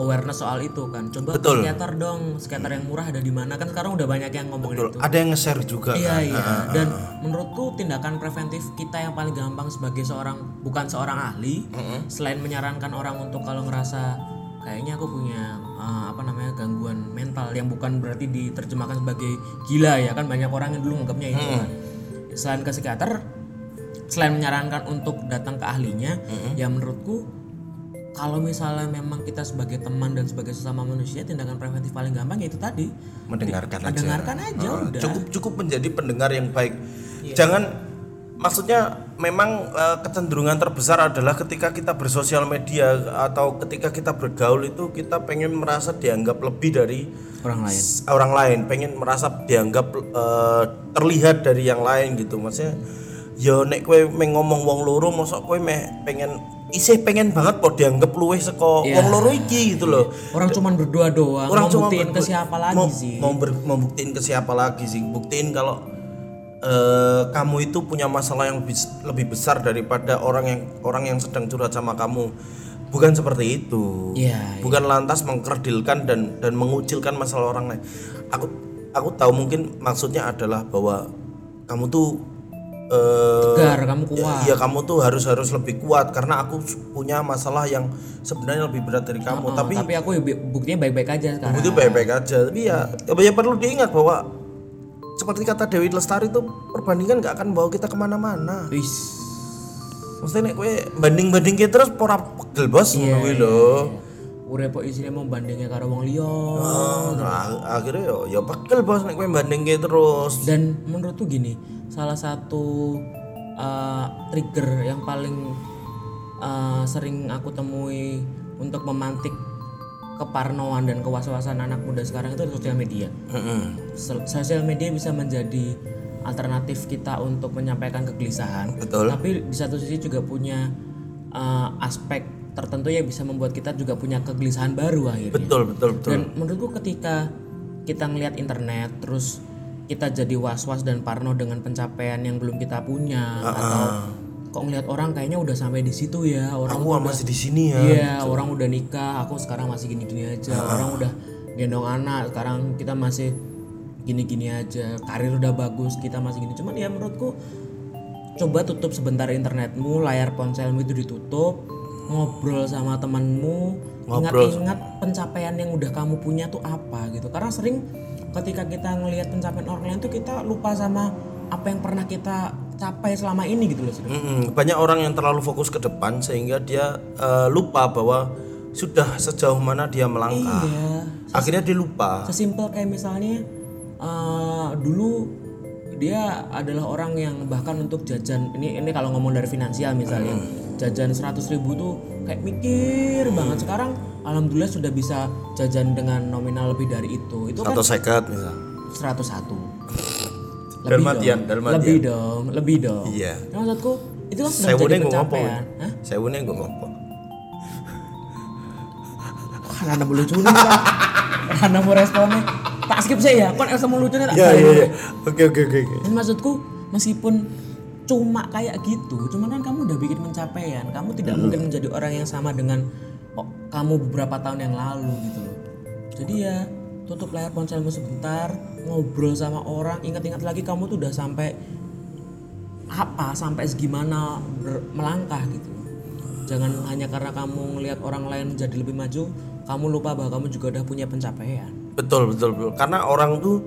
awareness soal itu kan. Coba Betul. psikiater dong psikiater yang murah ada di mana? Kan sekarang udah banyak yang ngomongin itu. Ada yang nge-share juga Iya kan? iya. Dan menurutku tindakan preventif kita yang paling gampang sebagai seorang bukan seorang ahli selain menyarankan orang untuk kalau ngerasa kayaknya aku punya uh, apa namanya gangguan mental yang bukan berarti diterjemahkan sebagai gila ya kan? Banyak orang yang dulu nganggapnya itu kan. Selain ke psikiater selain menyarankan untuk datang ke ahlinya ya menurutku kalau misalnya memang kita sebagai teman dan sebagai sesama manusia tindakan preventif paling gampang ya itu tadi. Mendengarkan aja. mendengarkan aja Ah, udah. cukup cukup menjadi pendengar yang baik. Iya. jangan maksudnya memang eh, kecenderungan terbesar adalah ketika kita bersosial media atau ketika kita bergaul itu kita pengen merasa dianggap lebih dari orang lain. orang lain. Pengen merasa dianggap eh, terlihat dari yang lain gitu. Maksudnya yo nek kowe meh ngomong wong loro mosok kowe meh pengen isih pengen banget kok dianggap luwih saka Iya. wong loro iki gitu loh orang cuman berdua doang orang mau cuma buktiin ke siapa lagi mau, sih? mau, ber- mau buktiin ke siapa lagi sih? Buktiin kalau eh, kamu itu punya masalah yang bis- lebih besar daripada orang yang orang yang sedang curhat sama kamu. Bukan seperti itu. Iya, bukan lantas mengkerdilkan dan dan mengucilkan masalah orang lain. Aku aku tahu mungkin maksudnya adalah bahwa kamu tuh tegar kamu kuat. ya kamu tuh harus harus lebih kuat karena aku punya masalah yang sebenarnya lebih berat dari kamu. Oh, tapi tapi aku ya buktinya baik-baik aja sekarang. itu baik-baik aja. Tapi ya, ya perlu diingat bahwa seperti kata Dewi Lestari itu perbandingan nggak akan bawa kita ke mana-mana. Wis. maksudnya nek kowe banding-banding kita terus ora pegel bos. Iya, ngono kuwi lho. urip kok isine mau bandingnya karo wong liya. Nah, akhirnya yo ya pegel bos nek kowe banding terus. Dan menurutku gini salah satu uh, trigger yang paling uh, sering aku temui untuk memantik keparnoan dan kewaswasan anak muda sekarang itu sosial media. Sosial media bisa menjadi alternatif kita untuk menyampaikan kegelisahan. Betul. Tapi di satu sisi juga punya uh, aspek tertentu yang bisa membuat kita juga punya kegelisahan baru akhirnya. Betul betul betul. Dan menurutku ketika kita ngelihat internet terus kita jadi was-was dan parno dengan pencapaian yang belum kita punya atau kok ngelihat orang kayaknya udah sampai di situ ya orang aku masih di sini ya. Iya orang udah nikah aku sekarang masih gini-gini aja. Orang udah gendong anak sekarang kita masih gini-gini aja. Karir udah bagus kita masih gini. Cuman ya menurutku coba tutup sebentar internetmu layar ponselmu itu ditutup ngobrol sama temanmu ingat-ingat pencapaian yang udah kamu punya tuh apa gitu. Karena sering ketika kita ngelihat pencapaian orang lain tuh kita lupa sama apa yang pernah kita capai selama ini gitu loh. Mm-mm. banyak orang yang terlalu fokus ke depan sehingga dia eh, lupa bahwa sudah sejauh mana dia melangkah. Iya. Akhirnya dia lupa. Sesimpel kayak misalnya eh, dulu dia adalah orang yang bahkan untuk jajan ini ini kalau ngomong dari finansial misalnya jajan 100.000 ribu tuh kayak mikir banget sekarang alhamdulillah sudah bisa jajan dengan nominal lebih dari itu itu kan atau sekat misal 101 Dalam artian, dalam artian. lebih dong lebih dong Iya. Nah, maksudku itu kan sudah ngopo. pencapaian Hah? Sewune gue ngopo. Karena mau lucu nih. Karena mau responnya tak skip saya ya kon esa mau lucunya tak Iya iya iya. Oke oke oke. maksudku meskipun cuma kayak gitu, cuman kan kamu udah bikin pencapaian. Kamu tidak mungkin menjadi orang yang sama dengan oh, kamu beberapa tahun yang lalu gitu loh. Jadi ya tutup layar ponselmu sebentar, ngobrol sama orang, ingat-ingat lagi kamu tuh udah sampai apa, sampai segimana ber- melangkah gitu. Jangan hanya karena kamu ngelihat orang lain jadi lebih maju, kamu lupa bahwa kamu juga udah punya pencapaian. Betul betul betul. Karena orang tuh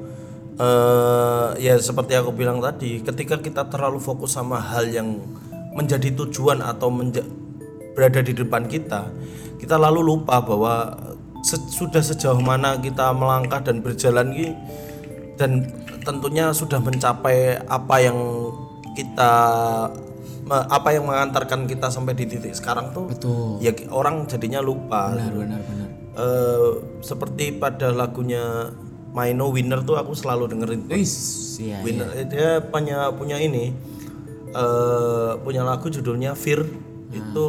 eh ya seperti aku bilang tadi, ketika kita terlalu fokus sama hal yang menjadi tujuan atau menja- berada di depan kita, kita lalu lupa bahwa se- sudah sejauh mana kita melangkah dan berjalan ini dan tentunya sudah mencapai apa yang kita apa yang mengantarkan kita sampai di titik sekarang tuh Betul. ya orang jadinya lupa Benar benar benar. Eh, seperti pada lagunya Maino Winner tuh aku selalu dengerin Wis, iya. Winner eh, dia punya punya ini eh punya lagu judulnya Fear itu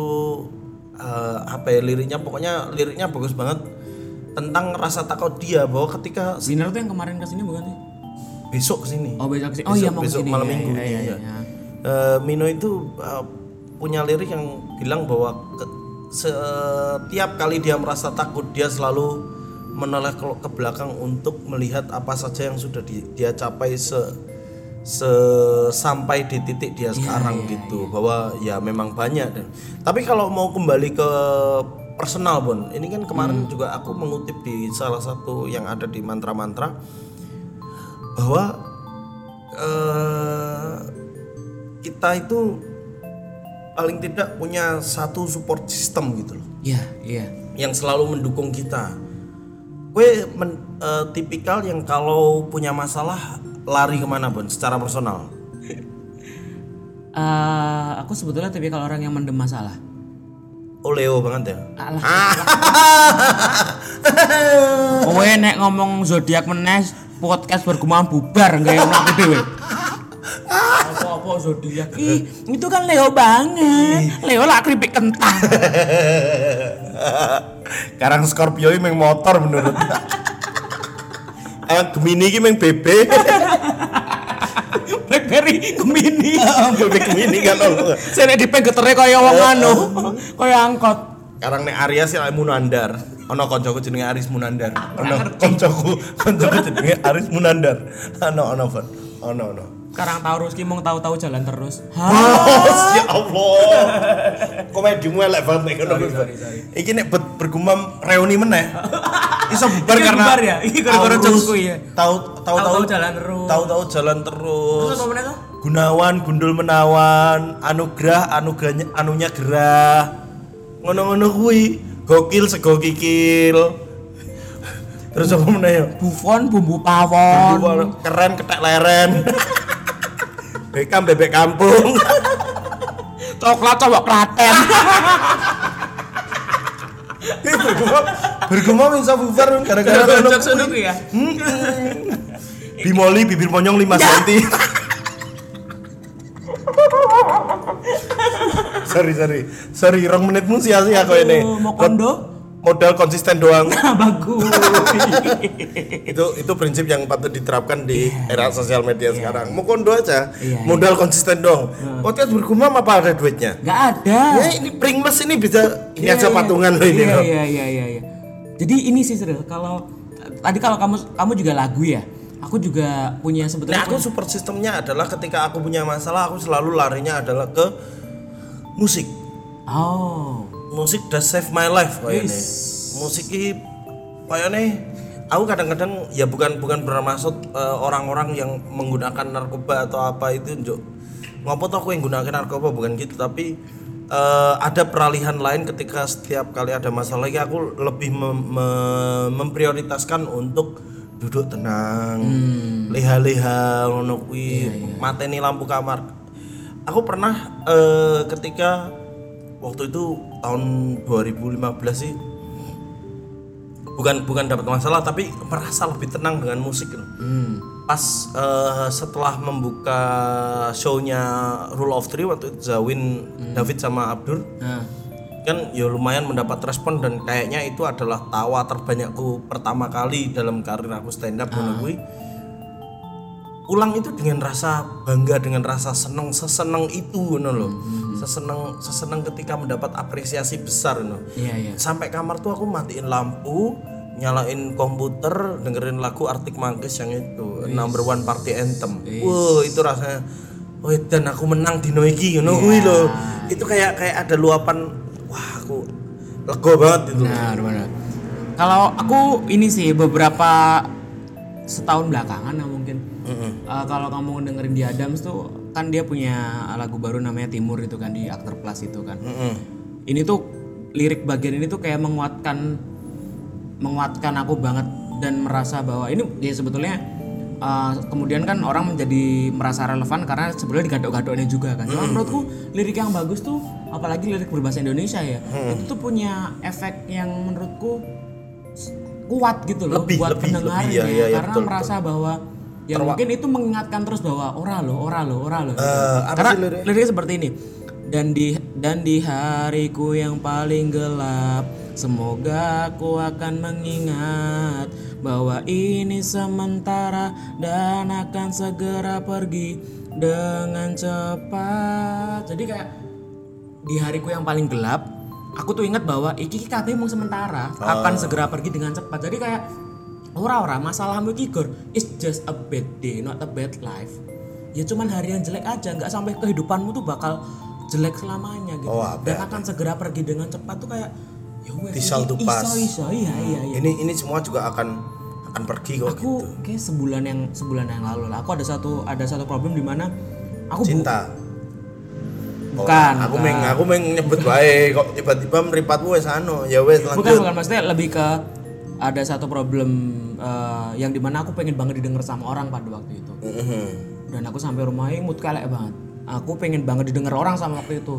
eh, apa ya liriknya pokoknya liriknya bagus banget tentang rasa takut dia bahwa ketika Winner tuh yang kemarin ke sini bukan sih? besok ke sini Oh besok sih. Oh iya mau besok ke sini. malam Iya, minggu iya, iya, iya. iya. Eh, Mino itu eh, punya lirik yang bilang bahwa ke- setiap kali dia merasa takut dia selalu menoleh ke, ke belakang untuk melihat apa saja yang sudah di- dia capai se, se- sampai di titik dia Iya, sekarang gitu bahwa ya memang banyak dan tapi kalau mau kembali ke personal pun ini kan kemarin Hmm. juga aku mengutip di salah satu yang ada di mantra-mantra bahwa eh, kita itu paling tidak punya satu support system gitu loh Iya, iya. yang selalu mendukung kita. Gue men- eh, tipikal yang kalau punya masalah lari ke mana pun secara personal. Eh, aku sebetulnya tipikal orang yang mendem masalah. Oh Leo banget ya. Alah. Kowe nek ngomong zodiak meneh podcast bergumam bubar nggak mlaku dhewe. Apa-apa zodiak. Ih, itu kan Leo banget. Leo lah keripik kentang. Karang Scorpio ini meng motor menurut. Eh Gemini ini meng bebek. Blackberry Gemini. bebek Gemini kan. Saya nek dipegetere kaya wong anu, kaya angkot. Karang nek Aries ya Munandar. Ono koncoku jenenge Aris Munandar. Ono koncoku koncoku jenenge Aris Munandar. Ono ono. Ono ono. Sekarang Taurus ki mung tahu-tahu jalan terus. Oh, ya Allah. Komedimu elek banget ngono. Iki nek ber- bergumam reuni meneh. Iso bubar karena bubar ya? Iki gara-gara jokesku ya? Tahu tahu tahu Tahu-tahu jalan terus. Tahu-tahu jalan terus. Terus apa meneh? Gunawan gundul menawan, anugerah anugerahnya anunya gerah. Ngono-ngono kuwi gokil sego kikil. Terus apa meneh ya? Buffon bumbu pawon. Bumbu keren ketek leren. Bekam bebek kampung. Coklat cowok klaten. Bergumam, bergumam bisa bubar gara-gara ya. Bimoli bibir monyong 5 cm. sorry sorry sorry rong menitmu sia-sia kok ini mau kondo? Modal konsisten doang Bagus. itu itu prinsip yang patut diterapkan di era sosial media sekarang mau kondo aja Iya, modal konsisten dong podcast bergumam apa ada duitnya Gak ada. ya ini pringles ini bisa ini Iya, aja iya. patungan loh ini Iya iya iya iya iya. Jadi ini sih Sril, kalau tadi kalau kamu kamu juga lagu ya. Aku juga punya Nah sebetulnya aku support sistemnya adalah ketika aku punya masalah aku selalu larinya adalah ke musik. Oh. Musik does save my life kayaknya. Musik ini kayaknya aku kadang-kadang ya bukan bukan bermaksud eh, orang-orang yang menggunakan narkoba atau apa itu njuk. Ngopo toh aku yang gunakan narkoba bukan gitu tapi eh, ada peralihan lain ketika setiap kali ada masalah lagi aku lebih mem- mem- memprioritaskan untuk duduk tenang, leha-leha ngono kuwi, mateni lampu kamar. Aku pernah eh, ketika waktu itu tahun 2015 sih bukan bukan dapat masalah tapi merasa lebih tenang dengan musik loh. Pas eh, setelah membuka shownya Rule of Three waktu Zawin, David sama Abdur Nah. kan ya lumayan mendapat respon dan kayaknya itu adalah tawa terbanyakku pertama kali dalam karir aku stand up ngono kuwi. Ulang itu dengan rasa bangga dengan rasa seneng seseneng itu ngono loh. Seseneng seseneng ketika mendapat apresiasi besar ngono. Iya iya. Sampai kamar tuh aku matiin lampu, nyalain komputer, dengerin lagu Arctic Monkeys yang itu number one party anthem. Wow, itu rasanya Oh, dan aku menang di iki ngono kuwi lho. Itu kayak kayak ada luapan wah aku lega banget itu. Benar benar. Kalau aku ini sih beberapa setahun belakangan Eh, kalau kamu dengerin di Adams tuh kan dia punya lagu baru namanya Timur itu kan di Actor Plus itu kan. Ini tuh lirik bagian ini tuh kayak menguatkan menguatkan aku banget dan merasa bahwa ini ya sebetulnya eh, kemudian kan orang menjadi merasa relevan karena sebenarnya digadok-gadoknya juga kan. Cuma menurutku lirik yang bagus tuh apalagi lirik berbahasa Indonesia ya. Itu tuh punya efek yang menurutku kuat gitu loh Lebih, buat lebih, pendengarnya lebih, ya, ya, ya, karena betul, merasa bahwa ya mungkin itu mengingatkan terus bahwa ora lo, ora lo, ora lo. Eh, apa Karena liriknya? liriknya seperti ini. Dan di dan di hariku yang paling gelap, semoga aku akan mengingat bahwa ini sementara dan akan segera pergi dengan cepat. Jadi kayak di hariku yang paling gelap, aku tuh ingat bahwa iki kabeh mung sementara, akan segera pergi dengan cepat. Jadi kayak ora-ora masalahmu iki Gor, it's just a bad day, not a bad life. Ya cuman hari yang jelek aja, nggak sampai kehidupanmu tuh bakal jelek selamanya gitu. Oh, apa, Dan akan segera pergi dengan cepat tuh kayak ya wes iso iso iya iya iya. Ini ini semua juga akan akan pergi kok Aku gitu. kayak sebulan yang sebulan yang lalu lah. Aku ada satu ada satu problem di mana aku bu- Cinta. Bukan, aku bukan. meng aku meng nyebut wae kok tiba-tiba meripatmu wis anu ya bukan lanjut bukan maksudnya lebih ke ada satu problem eh, yang di mana aku pengen banget didengar sama orang pada waktu itu. Mhm. dan aku sampai rumahnya mood kelek banget. Aku pengen banget didengar orang sama waktu itu.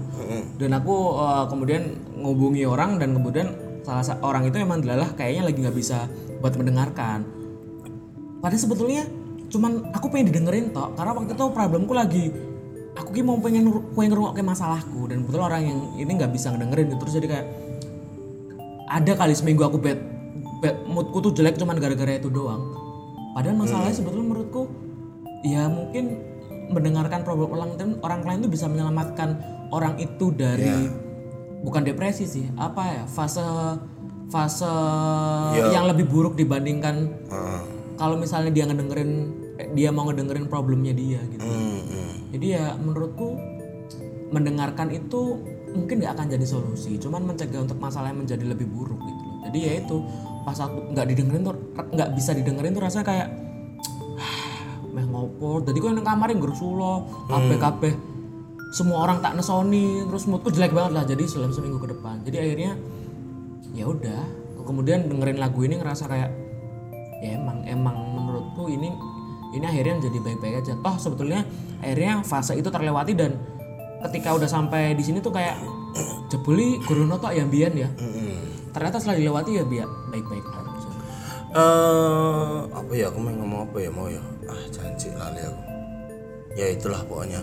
Dan aku eh, kemudian ngubungi orang dan kemudian salah sa- orang itu emang dilalah kayaknya lagi nggak bisa buat mendengarkan. Padahal sebetulnya cuman aku pengen didengerin toh karena waktu itu problemku lagi aku ki mau pengen pengen ngerungok masalahku. Dan betul orang yang ini nggak bisa ngedengerin terus jadi kayak ada kali seminggu aku bad moodku tuh jelek cuman gara-gara itu doang padahal masalahnya sebetulnya menurutku ya mungkin mendengarkan problem orang lain orang lain tuh bisa menyelamatkan orang itu dari bukan depresi sih apa ya fase fase yang lebih buruk dibandingkan Ah. kalau misalnya dia ngedengerin eh, dia mau ngedengerin problemnya dia gitu Hmm, hmm. jadi ya menurutku mendengarkan itu mungkin nggak akan jadi solusi, cuman mencegah untuk masalah yang menjadi lebih buruk gitu loh. Jadi ya itu pas aku nggak didengerin tuh nggak bisa didengerin tuh rasanya kayak meh ngopo. Jadi kok nang kamar yang lo kabeh kabeh. Semua orang tak nesoni terus moodku jelek banget lah jadi selama seminggu ke depan. Jadi akhirnya ya udah. Kemudian dengerin lagu ini ngerasa kayak ya emang emang menurutku ini ini akhirnya jadi baik-baik aja. Toh sebetulnya akhirnya fase itu terlewati dan ketika udah sampai di sini tuh kayak jebuli guruno tok yang bian ya ternyata setelah dilewati ya biar baik-baik aja Eh, apa ya aku mau ngomong apa ya mau ya? Ah janji lali aku. Ya itulah pokoknya.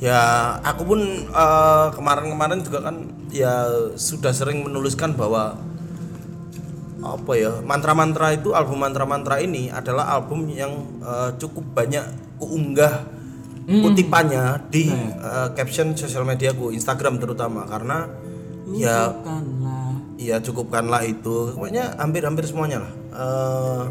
Ya aku pun eh, kemarin-kemarin juga kan ya sudah sering menuliskan bahwa apa ya mantra-mantra itu album mantra-mantra ini adalah album yang eh, cukup banyak kuunggah kutipannya di eh, caption sosial mediaku Instagram terutama. Karena ya Iya cukupkanlah itu. Pokoknya hampir-hampir semuanya lah. Eh,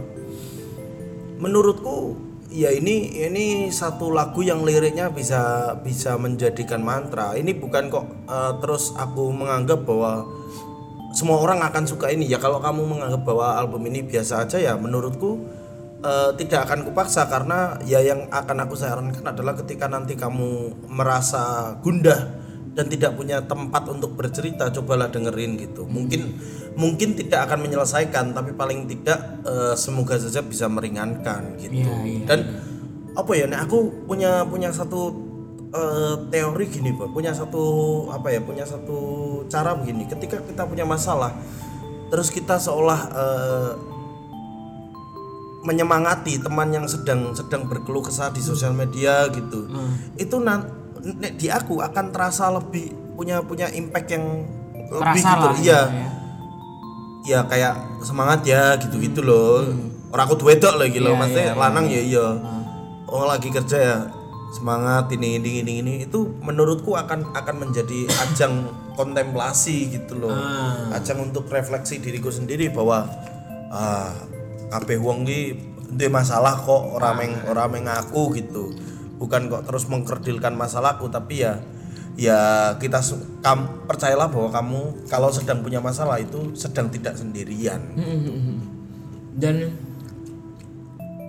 menurutku ya ini ini satu lagu yang liriknya bisa bisa menjadikan mantra. Ini bukan kok eh, terus aku menganggap bahwa semua orang akan suka ini. Ya kalau kamu menganggap bahwa album ini biasa aja ya menurutku eh, tidak akan kupaksa. Karena ya yang akan aku sarankan adalah ketika nanti kamu merasa gundah dan tidak punya tempat untuk bercerita cobalah dengerin gitu. Mungkin mungkin tidak akan menyelesaikan tapi paling tidak eh, semoga saja bisa meringankan gitu. Iya, iya, dan apa ya nek aku punya punya satu eh, teori gini Bang. punya satu apa ya punya satu cara begini. Ketika kita punya masalah terus kita seolah eh, menyemangati teman yang sedang sedang berkeluh kesah di sosial media gitu. Itu nan nek di aku akan terasa lebih punya punya impact yang lebih Terasa gitu lah iya gitu ya. ya kayak semangat ya gitu-gitu loh. Orang aku lagi loh, Hmm. Iya, maksudnya iya, lanang ya iya. Oh lagi kerja ya semangat ini ini ini ini itu menurutku akan akan menjadi ajang kontemplasi gitu loh. Ah. Ajang untuk refleksi diriku sendiri bahwa ah kabeh wong ki duwe masalah kok ora meng Ah. ora meng aku gitu. Bukan kok terus mengkerdilkan masalahku tapi ya ya kita kam, percayalah bahwa kamu kalau sedang punya masalah itu sedang tidak sendirian. Hmm. dan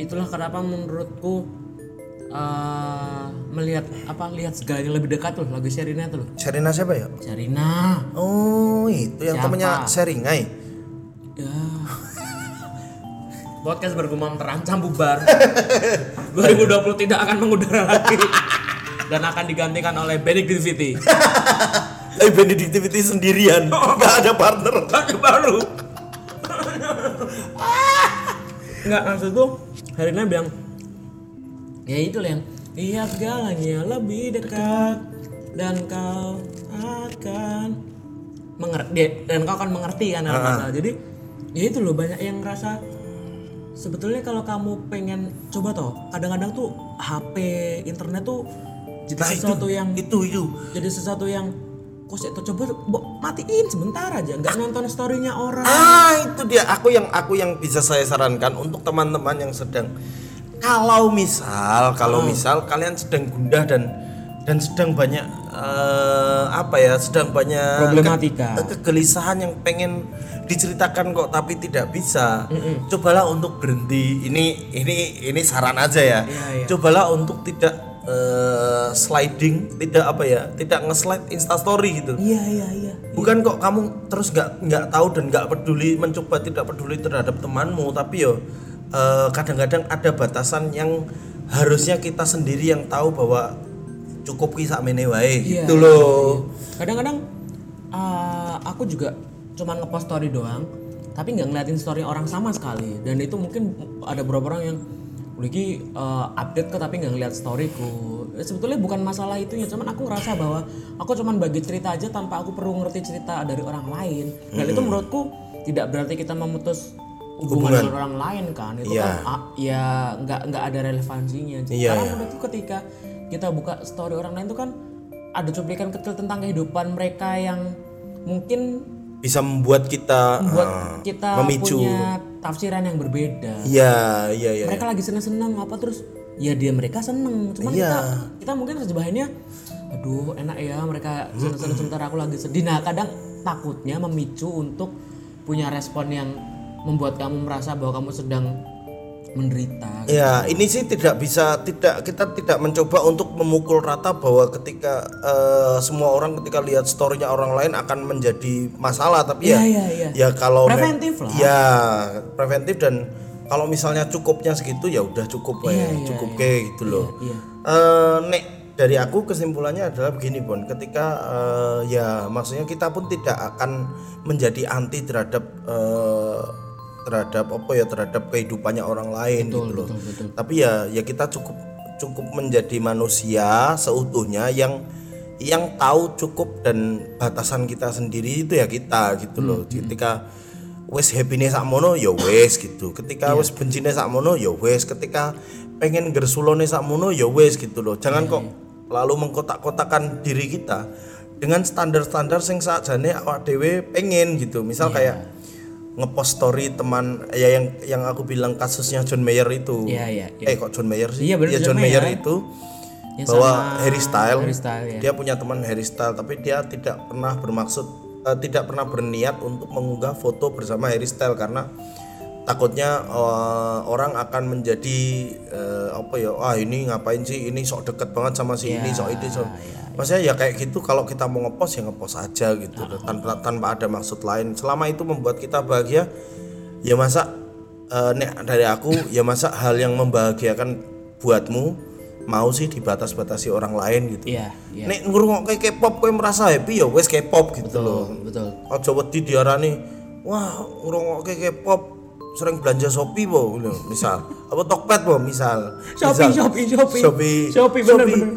itulah kenapa menurutku eh, melihat apa lihat segalanya lebih dekat tuh lagu Sherina tuh loh. Sherina siapa ya? Sherina. Oh itu yang Siapa? temennya Seringai ya podcast bergumam terancam bubar. 2020 tidak akan mengudara lagi. Dan akan digantikan oleh Benedictivity eh Benedictivity sendirian. Nggak ada partner. Lagu baru. Nggak maksud tuh Herina bilang ya itu yang lihat segalanya lebih dekat dan kau akan mengerti dan kau akan mengerti kan apa masalah. Jadi ya itu loh banyak yang ngerasa sebetulnya kalau kamu pengen coba toh kadang-kadang tuh HP internet tuh jadi nah itu sesuatu yang itu itu. jadi sesuatu yang kok saya tuh coba Bo, matiin sebentar aja nggak nonton storynya orang. Ah itu dia. Aku yang aku yang bisa saya sarankan untuk teman-teman yang sedang kalau misal kalau misal kalian sedang gundah dan dan sedang banyak eh, apa ya sedang banyak Problematika. ke- kegelisahan yang pengen diceritakan kok tapi tidak bisa cobalah untuk berhenti ini ini ini saran aja ya Iya, iya. cobalah untuk tidak eh, sliding, tidak apa ya, tidak nge-slide instastory gitu. iya iya iya Bukan kok kamu terus nggak nggak tahu dan nggak peduli mencoba tidak peduli terhadap temanmu, tapi yo eh, kadang-kadang ada batasan yang harusnya kita sendiri yang tahu bahwa cukup kisah mene wae Iya, gitu loh. kadang-kadang uh, aku juga cuman ngepost story doang tapi nggak ngeliatin story orang sama sekali dan itu mungkin ada beberapa orang yang Lagi uh, update ke tapi nggak ngeliat storyku. Ya, Sebetulnya bukan masalah itu ya, cuman aku ngerasa bahwa aku cuman bagi cerita aja tanpa aku perlu ngerti cerita dari orang lain. Dan itu menurutku tidak berarti kita memutus hubungan, dengan orang lain kan. Itu Iya. kan ah, ya nggak nggak ada relevansinya. Iya, Karena iya. menurutku ketika kita buka story orang lain itu kan ada cuplikan kecil tentang kehidupan mereka yang mungkin Bisa membuat kita buat eh, kita memicu. punya tafsiran yang berbeda. Iya, iya, iya. Mereka lagi seneng-seneng apa terus ya dia mereka seneng. Cuman Iya. kita kita mungkin terjemahinnya aduh enak ya mereka seneng-seneng sementara aku lagi sedih. Nah, kadang takutnya memicu untuk punya respon yang membuat kamu merasa bahwa kamu sedang menderita. Ya, ini sih tidak bisa tidak kita tidak mencoba untuk memukul rata bahwa ketika eh, semua orang ketika lihat storynya orang lain akan menjadi masalah, tapi ya Iya, iya, iya. ya kalau Preventif lah. Ya, preventif dan kalau misalnya cukupnya segitu ya udah cukup Iya, ya, iya, cukup kayak gitu loh. Iya. Eh, nek dari aku kesimpulannya adalah begini Bon, ketika eh, ya maksudnya kita pun tidak akan menjadi anti terhadap eh, terhadap apa ya terhadap kehidupannya orang lain gitu loh. betul, betul. Tapi ya ya kita cukup cukup menjadi manusia seutuhnya yang yang tahu cukup dan batasan kita sendiri itu ya kita gitu loh. Ketika wes happy sakmono ya wes gitu. Ketika wes bencine sakmono ya wes. Ketika pengen gersulone sakmono ya wes gitu loh. Jangan kok lalu mengkotak-kotakan diri kita dengan standar-standar sing sakjane awak dhewe pengen gitu. Misal kayak ngepost story teman ya yang yang aku bilang kasusnya John Mayer itu. Iya, iya, iya. Eh kok John Mayer sih? Iya, bener, Ya, John John Mayer Mayer. itu Yang bahwa Harry Style, Harry Style, ya. dia punya teman Harry Style tapi dia tidak pernah bermaksud eh, tidak pernah berniat untuk mengunggah foto bersama Harry Style karena takutnya eh, orang akan menjadi eh, apa ya ah ini ngapain sih? Ini sok deket banget sama si ini sok ini sok. maksudnya ya kayak gitu kalau kita mau ngepost ya ngepost aja gitu loh, tanpa tanpa ada maksud lain. Selama itu membuat kita bahagia ya masa eh, nek dari aku ya masa hal yang membahagiakan buatmu mau sih dibatas-batasi orang lain gitu. Iya, iya. nek ngrungokke K-pop kowe merasa happy ya wes K-pop gitu loh. Betul. aja wedi diarani wah ngrungokke K-pop sering belanja Shopee po misal apa Tokped po misal Shopee, Misal. Shopee, Shopee. Shopee Shopee, bener, bener.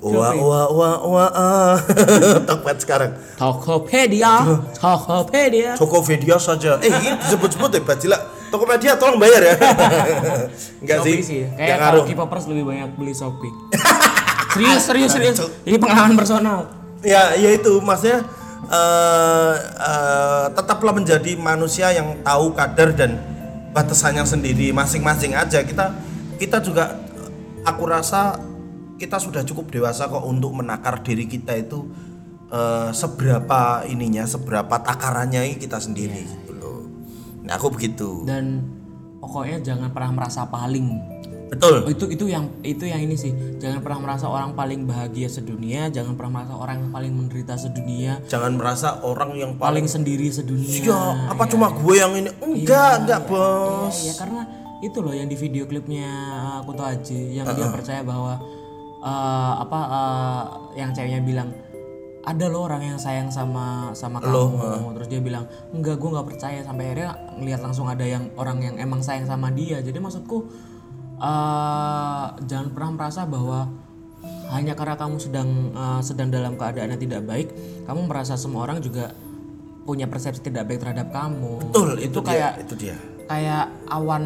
wah wah wah wah ah. Tokped sekarang Tokopedia, Tokopedia. Tokopedia saja eh ini disebut-sebut ya Bajila Tokopedia tolong bayar ya enggak sih Shopee sih. Kayak kalau K-popers lebih banyak beli Shopee. serius, serius, serius. Ini pengalaman personal. ya ya itu maksudnya eh eh, tetaplah menjadi manusia yang tahu kadar dan batasannya sendiri masing-masing aja. Kita kita juga aku rasa kita sudah cukup dewasa kok untuk menakar diri kita itu eh, seberapa ininya seberapa takarannya kita sendiri gitu loh. Nah aku begitu. Dan pokoknya jangan pernah merasa paling. Betul. Oh, itu itu yang itu yang ini sih. Jangan pernah merasa orang paling bahagia sedunia, jangan pernah merasa orang yang paling menderita sedunia, jangan merasa orang yang paling paling sendiri sedunia. ya apa cuma gue yang ini? Enggak enggak bos. Iya, karena itu loh yang di video klipnya Kuto Aji yang dia percaya bahwa eh, apa eh, yang ceweknya bilang ada loh orang yang sayang sama sama kamu. terus dia bilang enggak gue nggak percaya. Sampai akhirnya ngelihat langsung ada yang orang yang emang sayang sama dia. Jadi maksudku eh, jangan pernah merasa bahwa hanya karena kamu sedang eh, sedang dalam keadaan yang tidak baik kamu merasa semua orang juga punya persepsi tidak baik terhadap kamu. Betul itu, itu, dia, kayak itu dia. kayak awan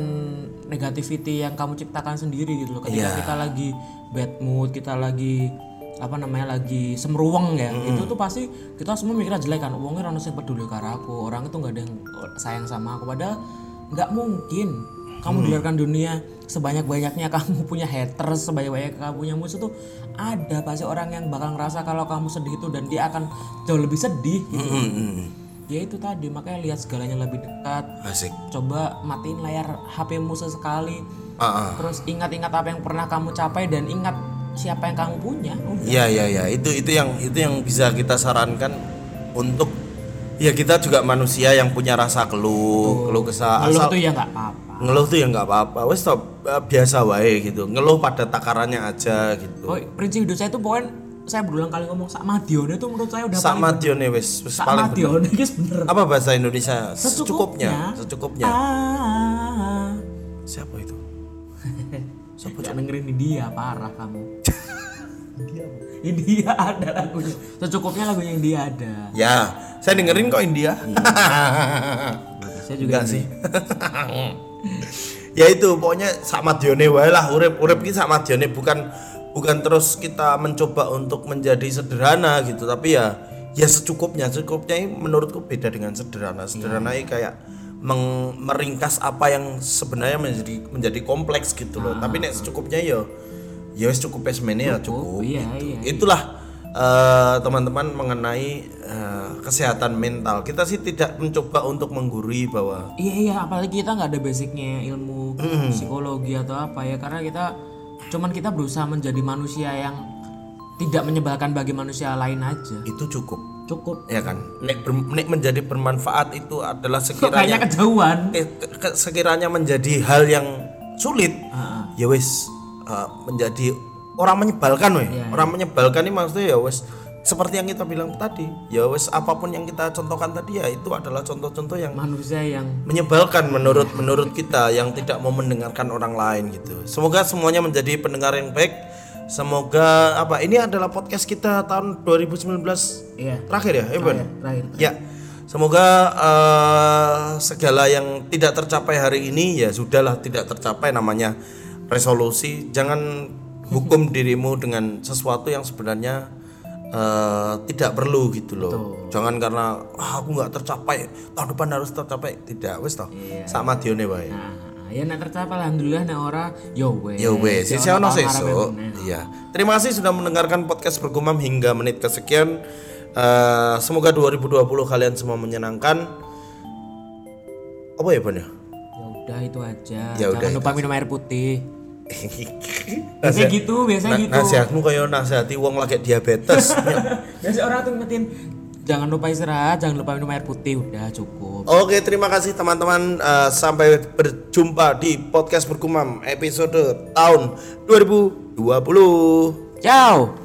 negativity yang kamu ciptakan sendiri gitu loh. Ketika Iya. kita lagi bad mood kita lagi apa namanya lagi semeruweng ya itu tuh pasti kita semua mikirnya jelek kan uangnya orang sing peduli karo aku orang itu nggak ada yang sayang sama aku. Padahal nggak mungkin kamu di luar dunia sebanyak banyaknya kamu punya haters sebanyak banyaknya kamu punya musuh tuh ada pasti orang yang bakal ngerasa kalau kamu sedih itu dan dia akan jauh lebih sedih gitu. Hmm, ya itu tadi makanya lihat segalanya lebih dekat. Asik. Coba matiin layar HP-mu sesekali. Ah, ah. terus ingat-ingat apa yang pernah kamu capai dan ingat siapa yang kamu punya. Iya iya iya. Itu itu yang itu yang bisa kita sarankan untuk ya kita juga manusia yang punya rasa keluh keluh kesah. Asal tuh ya nggak apa-apa ngeluh tuh ya nggak apa-apa. Wes stop eh, biasa wae gitu. Ngeluh pada takarannya aja gitu. Oh, prinsip hidup saya tuh pokoknya saya berulang kali ngomong sak madione itu menurut saya udah sama paling dione wes wes sak paling madione guys bener. Apa bahasa Indonesia? Secukupnya. secukupnya. Secukupnya? Ah. Siapa itu? Siapa Gak dengerin India parah kamu. India ada lagunya Secukupnya lagunya India ada. Ya saya dengerin kok India. Saya juga enggak sih ya itu pokoknya sama dione wae lah urip urip ki sama dione bukan bukan terus kita mencoba untuk menjadi sederhana gitu tapi ya ya secukupnya secukupnya ini menurutku beda dengan sederhana sederhana ini kayak meng- meringkas apa yang sebenarnya menjadi menjadi kompleks gitu loh tapi nek secukupnya ya ya wis cukup ya cukup iya, gitu. iya. itulah eh, teman-teman mengenai eh, kesehatan mental. Kita sih tidak mencoba untuk menggurui bahwa Iya iya apalagi kita nggak ada basicnya ilmu psikologi atau apa ya karena kita cuman kita berusaha menjadi manusia yang tidak menyebalkan bagi manusia lain aja. Itu cukup. Cukup. Ya kan? Nek, ber- nek menjadi bermanfaat itu adalah kok sekiranya kejauhan? Eh, ke- ke- sekiranya menjadi hal yang sulit Ah, ya wis eh, menjadi orang menyebalkan weh Iya, orang menyebalkan ini maksudnya ya wis seperti yang kita bilang tadi ya wis apa pun yang kita contohkan tadi ya itu adalah contoh-contoh yang manusia yang menyebalkan menurut menurut kita yang tidak mau mendengarkan orang lain gitu. Semoga semuanya menjadi pendengar yang baik. Semoga apa ini adalah podcast kita tahun 2019 iya terakhir ya, Evan. terakhir Ya. Semoga eh, segala yang tidak tercapai hari ini ya sudahlah tidak tercapai namanya resolusi. Jangan hukum dirimu dengan sesuatu yang sebenarnya eh, tidak perlu gitu loh. Jangan karena "Ah, aku nggak tercapai tahun depan harus tercapai. Tidak, wes toh. Sama dione wae. nah, ya nek tercapai alhamdulillah nek ora yo wes Ya wes, Yo sisi ono ono sesuk. ngarep meneh. Iya. Terima kasih sudah mendengarkan podcast bergumam hingga menit kesekian. Eh, semoga 2020 kalian semua menyenangkan. Apa ya, Bang ya? ya udah itu aja Ya udah, jangan itu lupa minum air putih biasanya gitu biasanya gitu Nasihatmu kayak nasihati wong lagi diabetes. biasa orang tuh ngetin jangan lupa istirahat jangan lupa minum air putih udah cukup Oke, terima kasih teman-teman. Eh, sampai berjumpa di podcast bergumam episode tahun 2020. ciao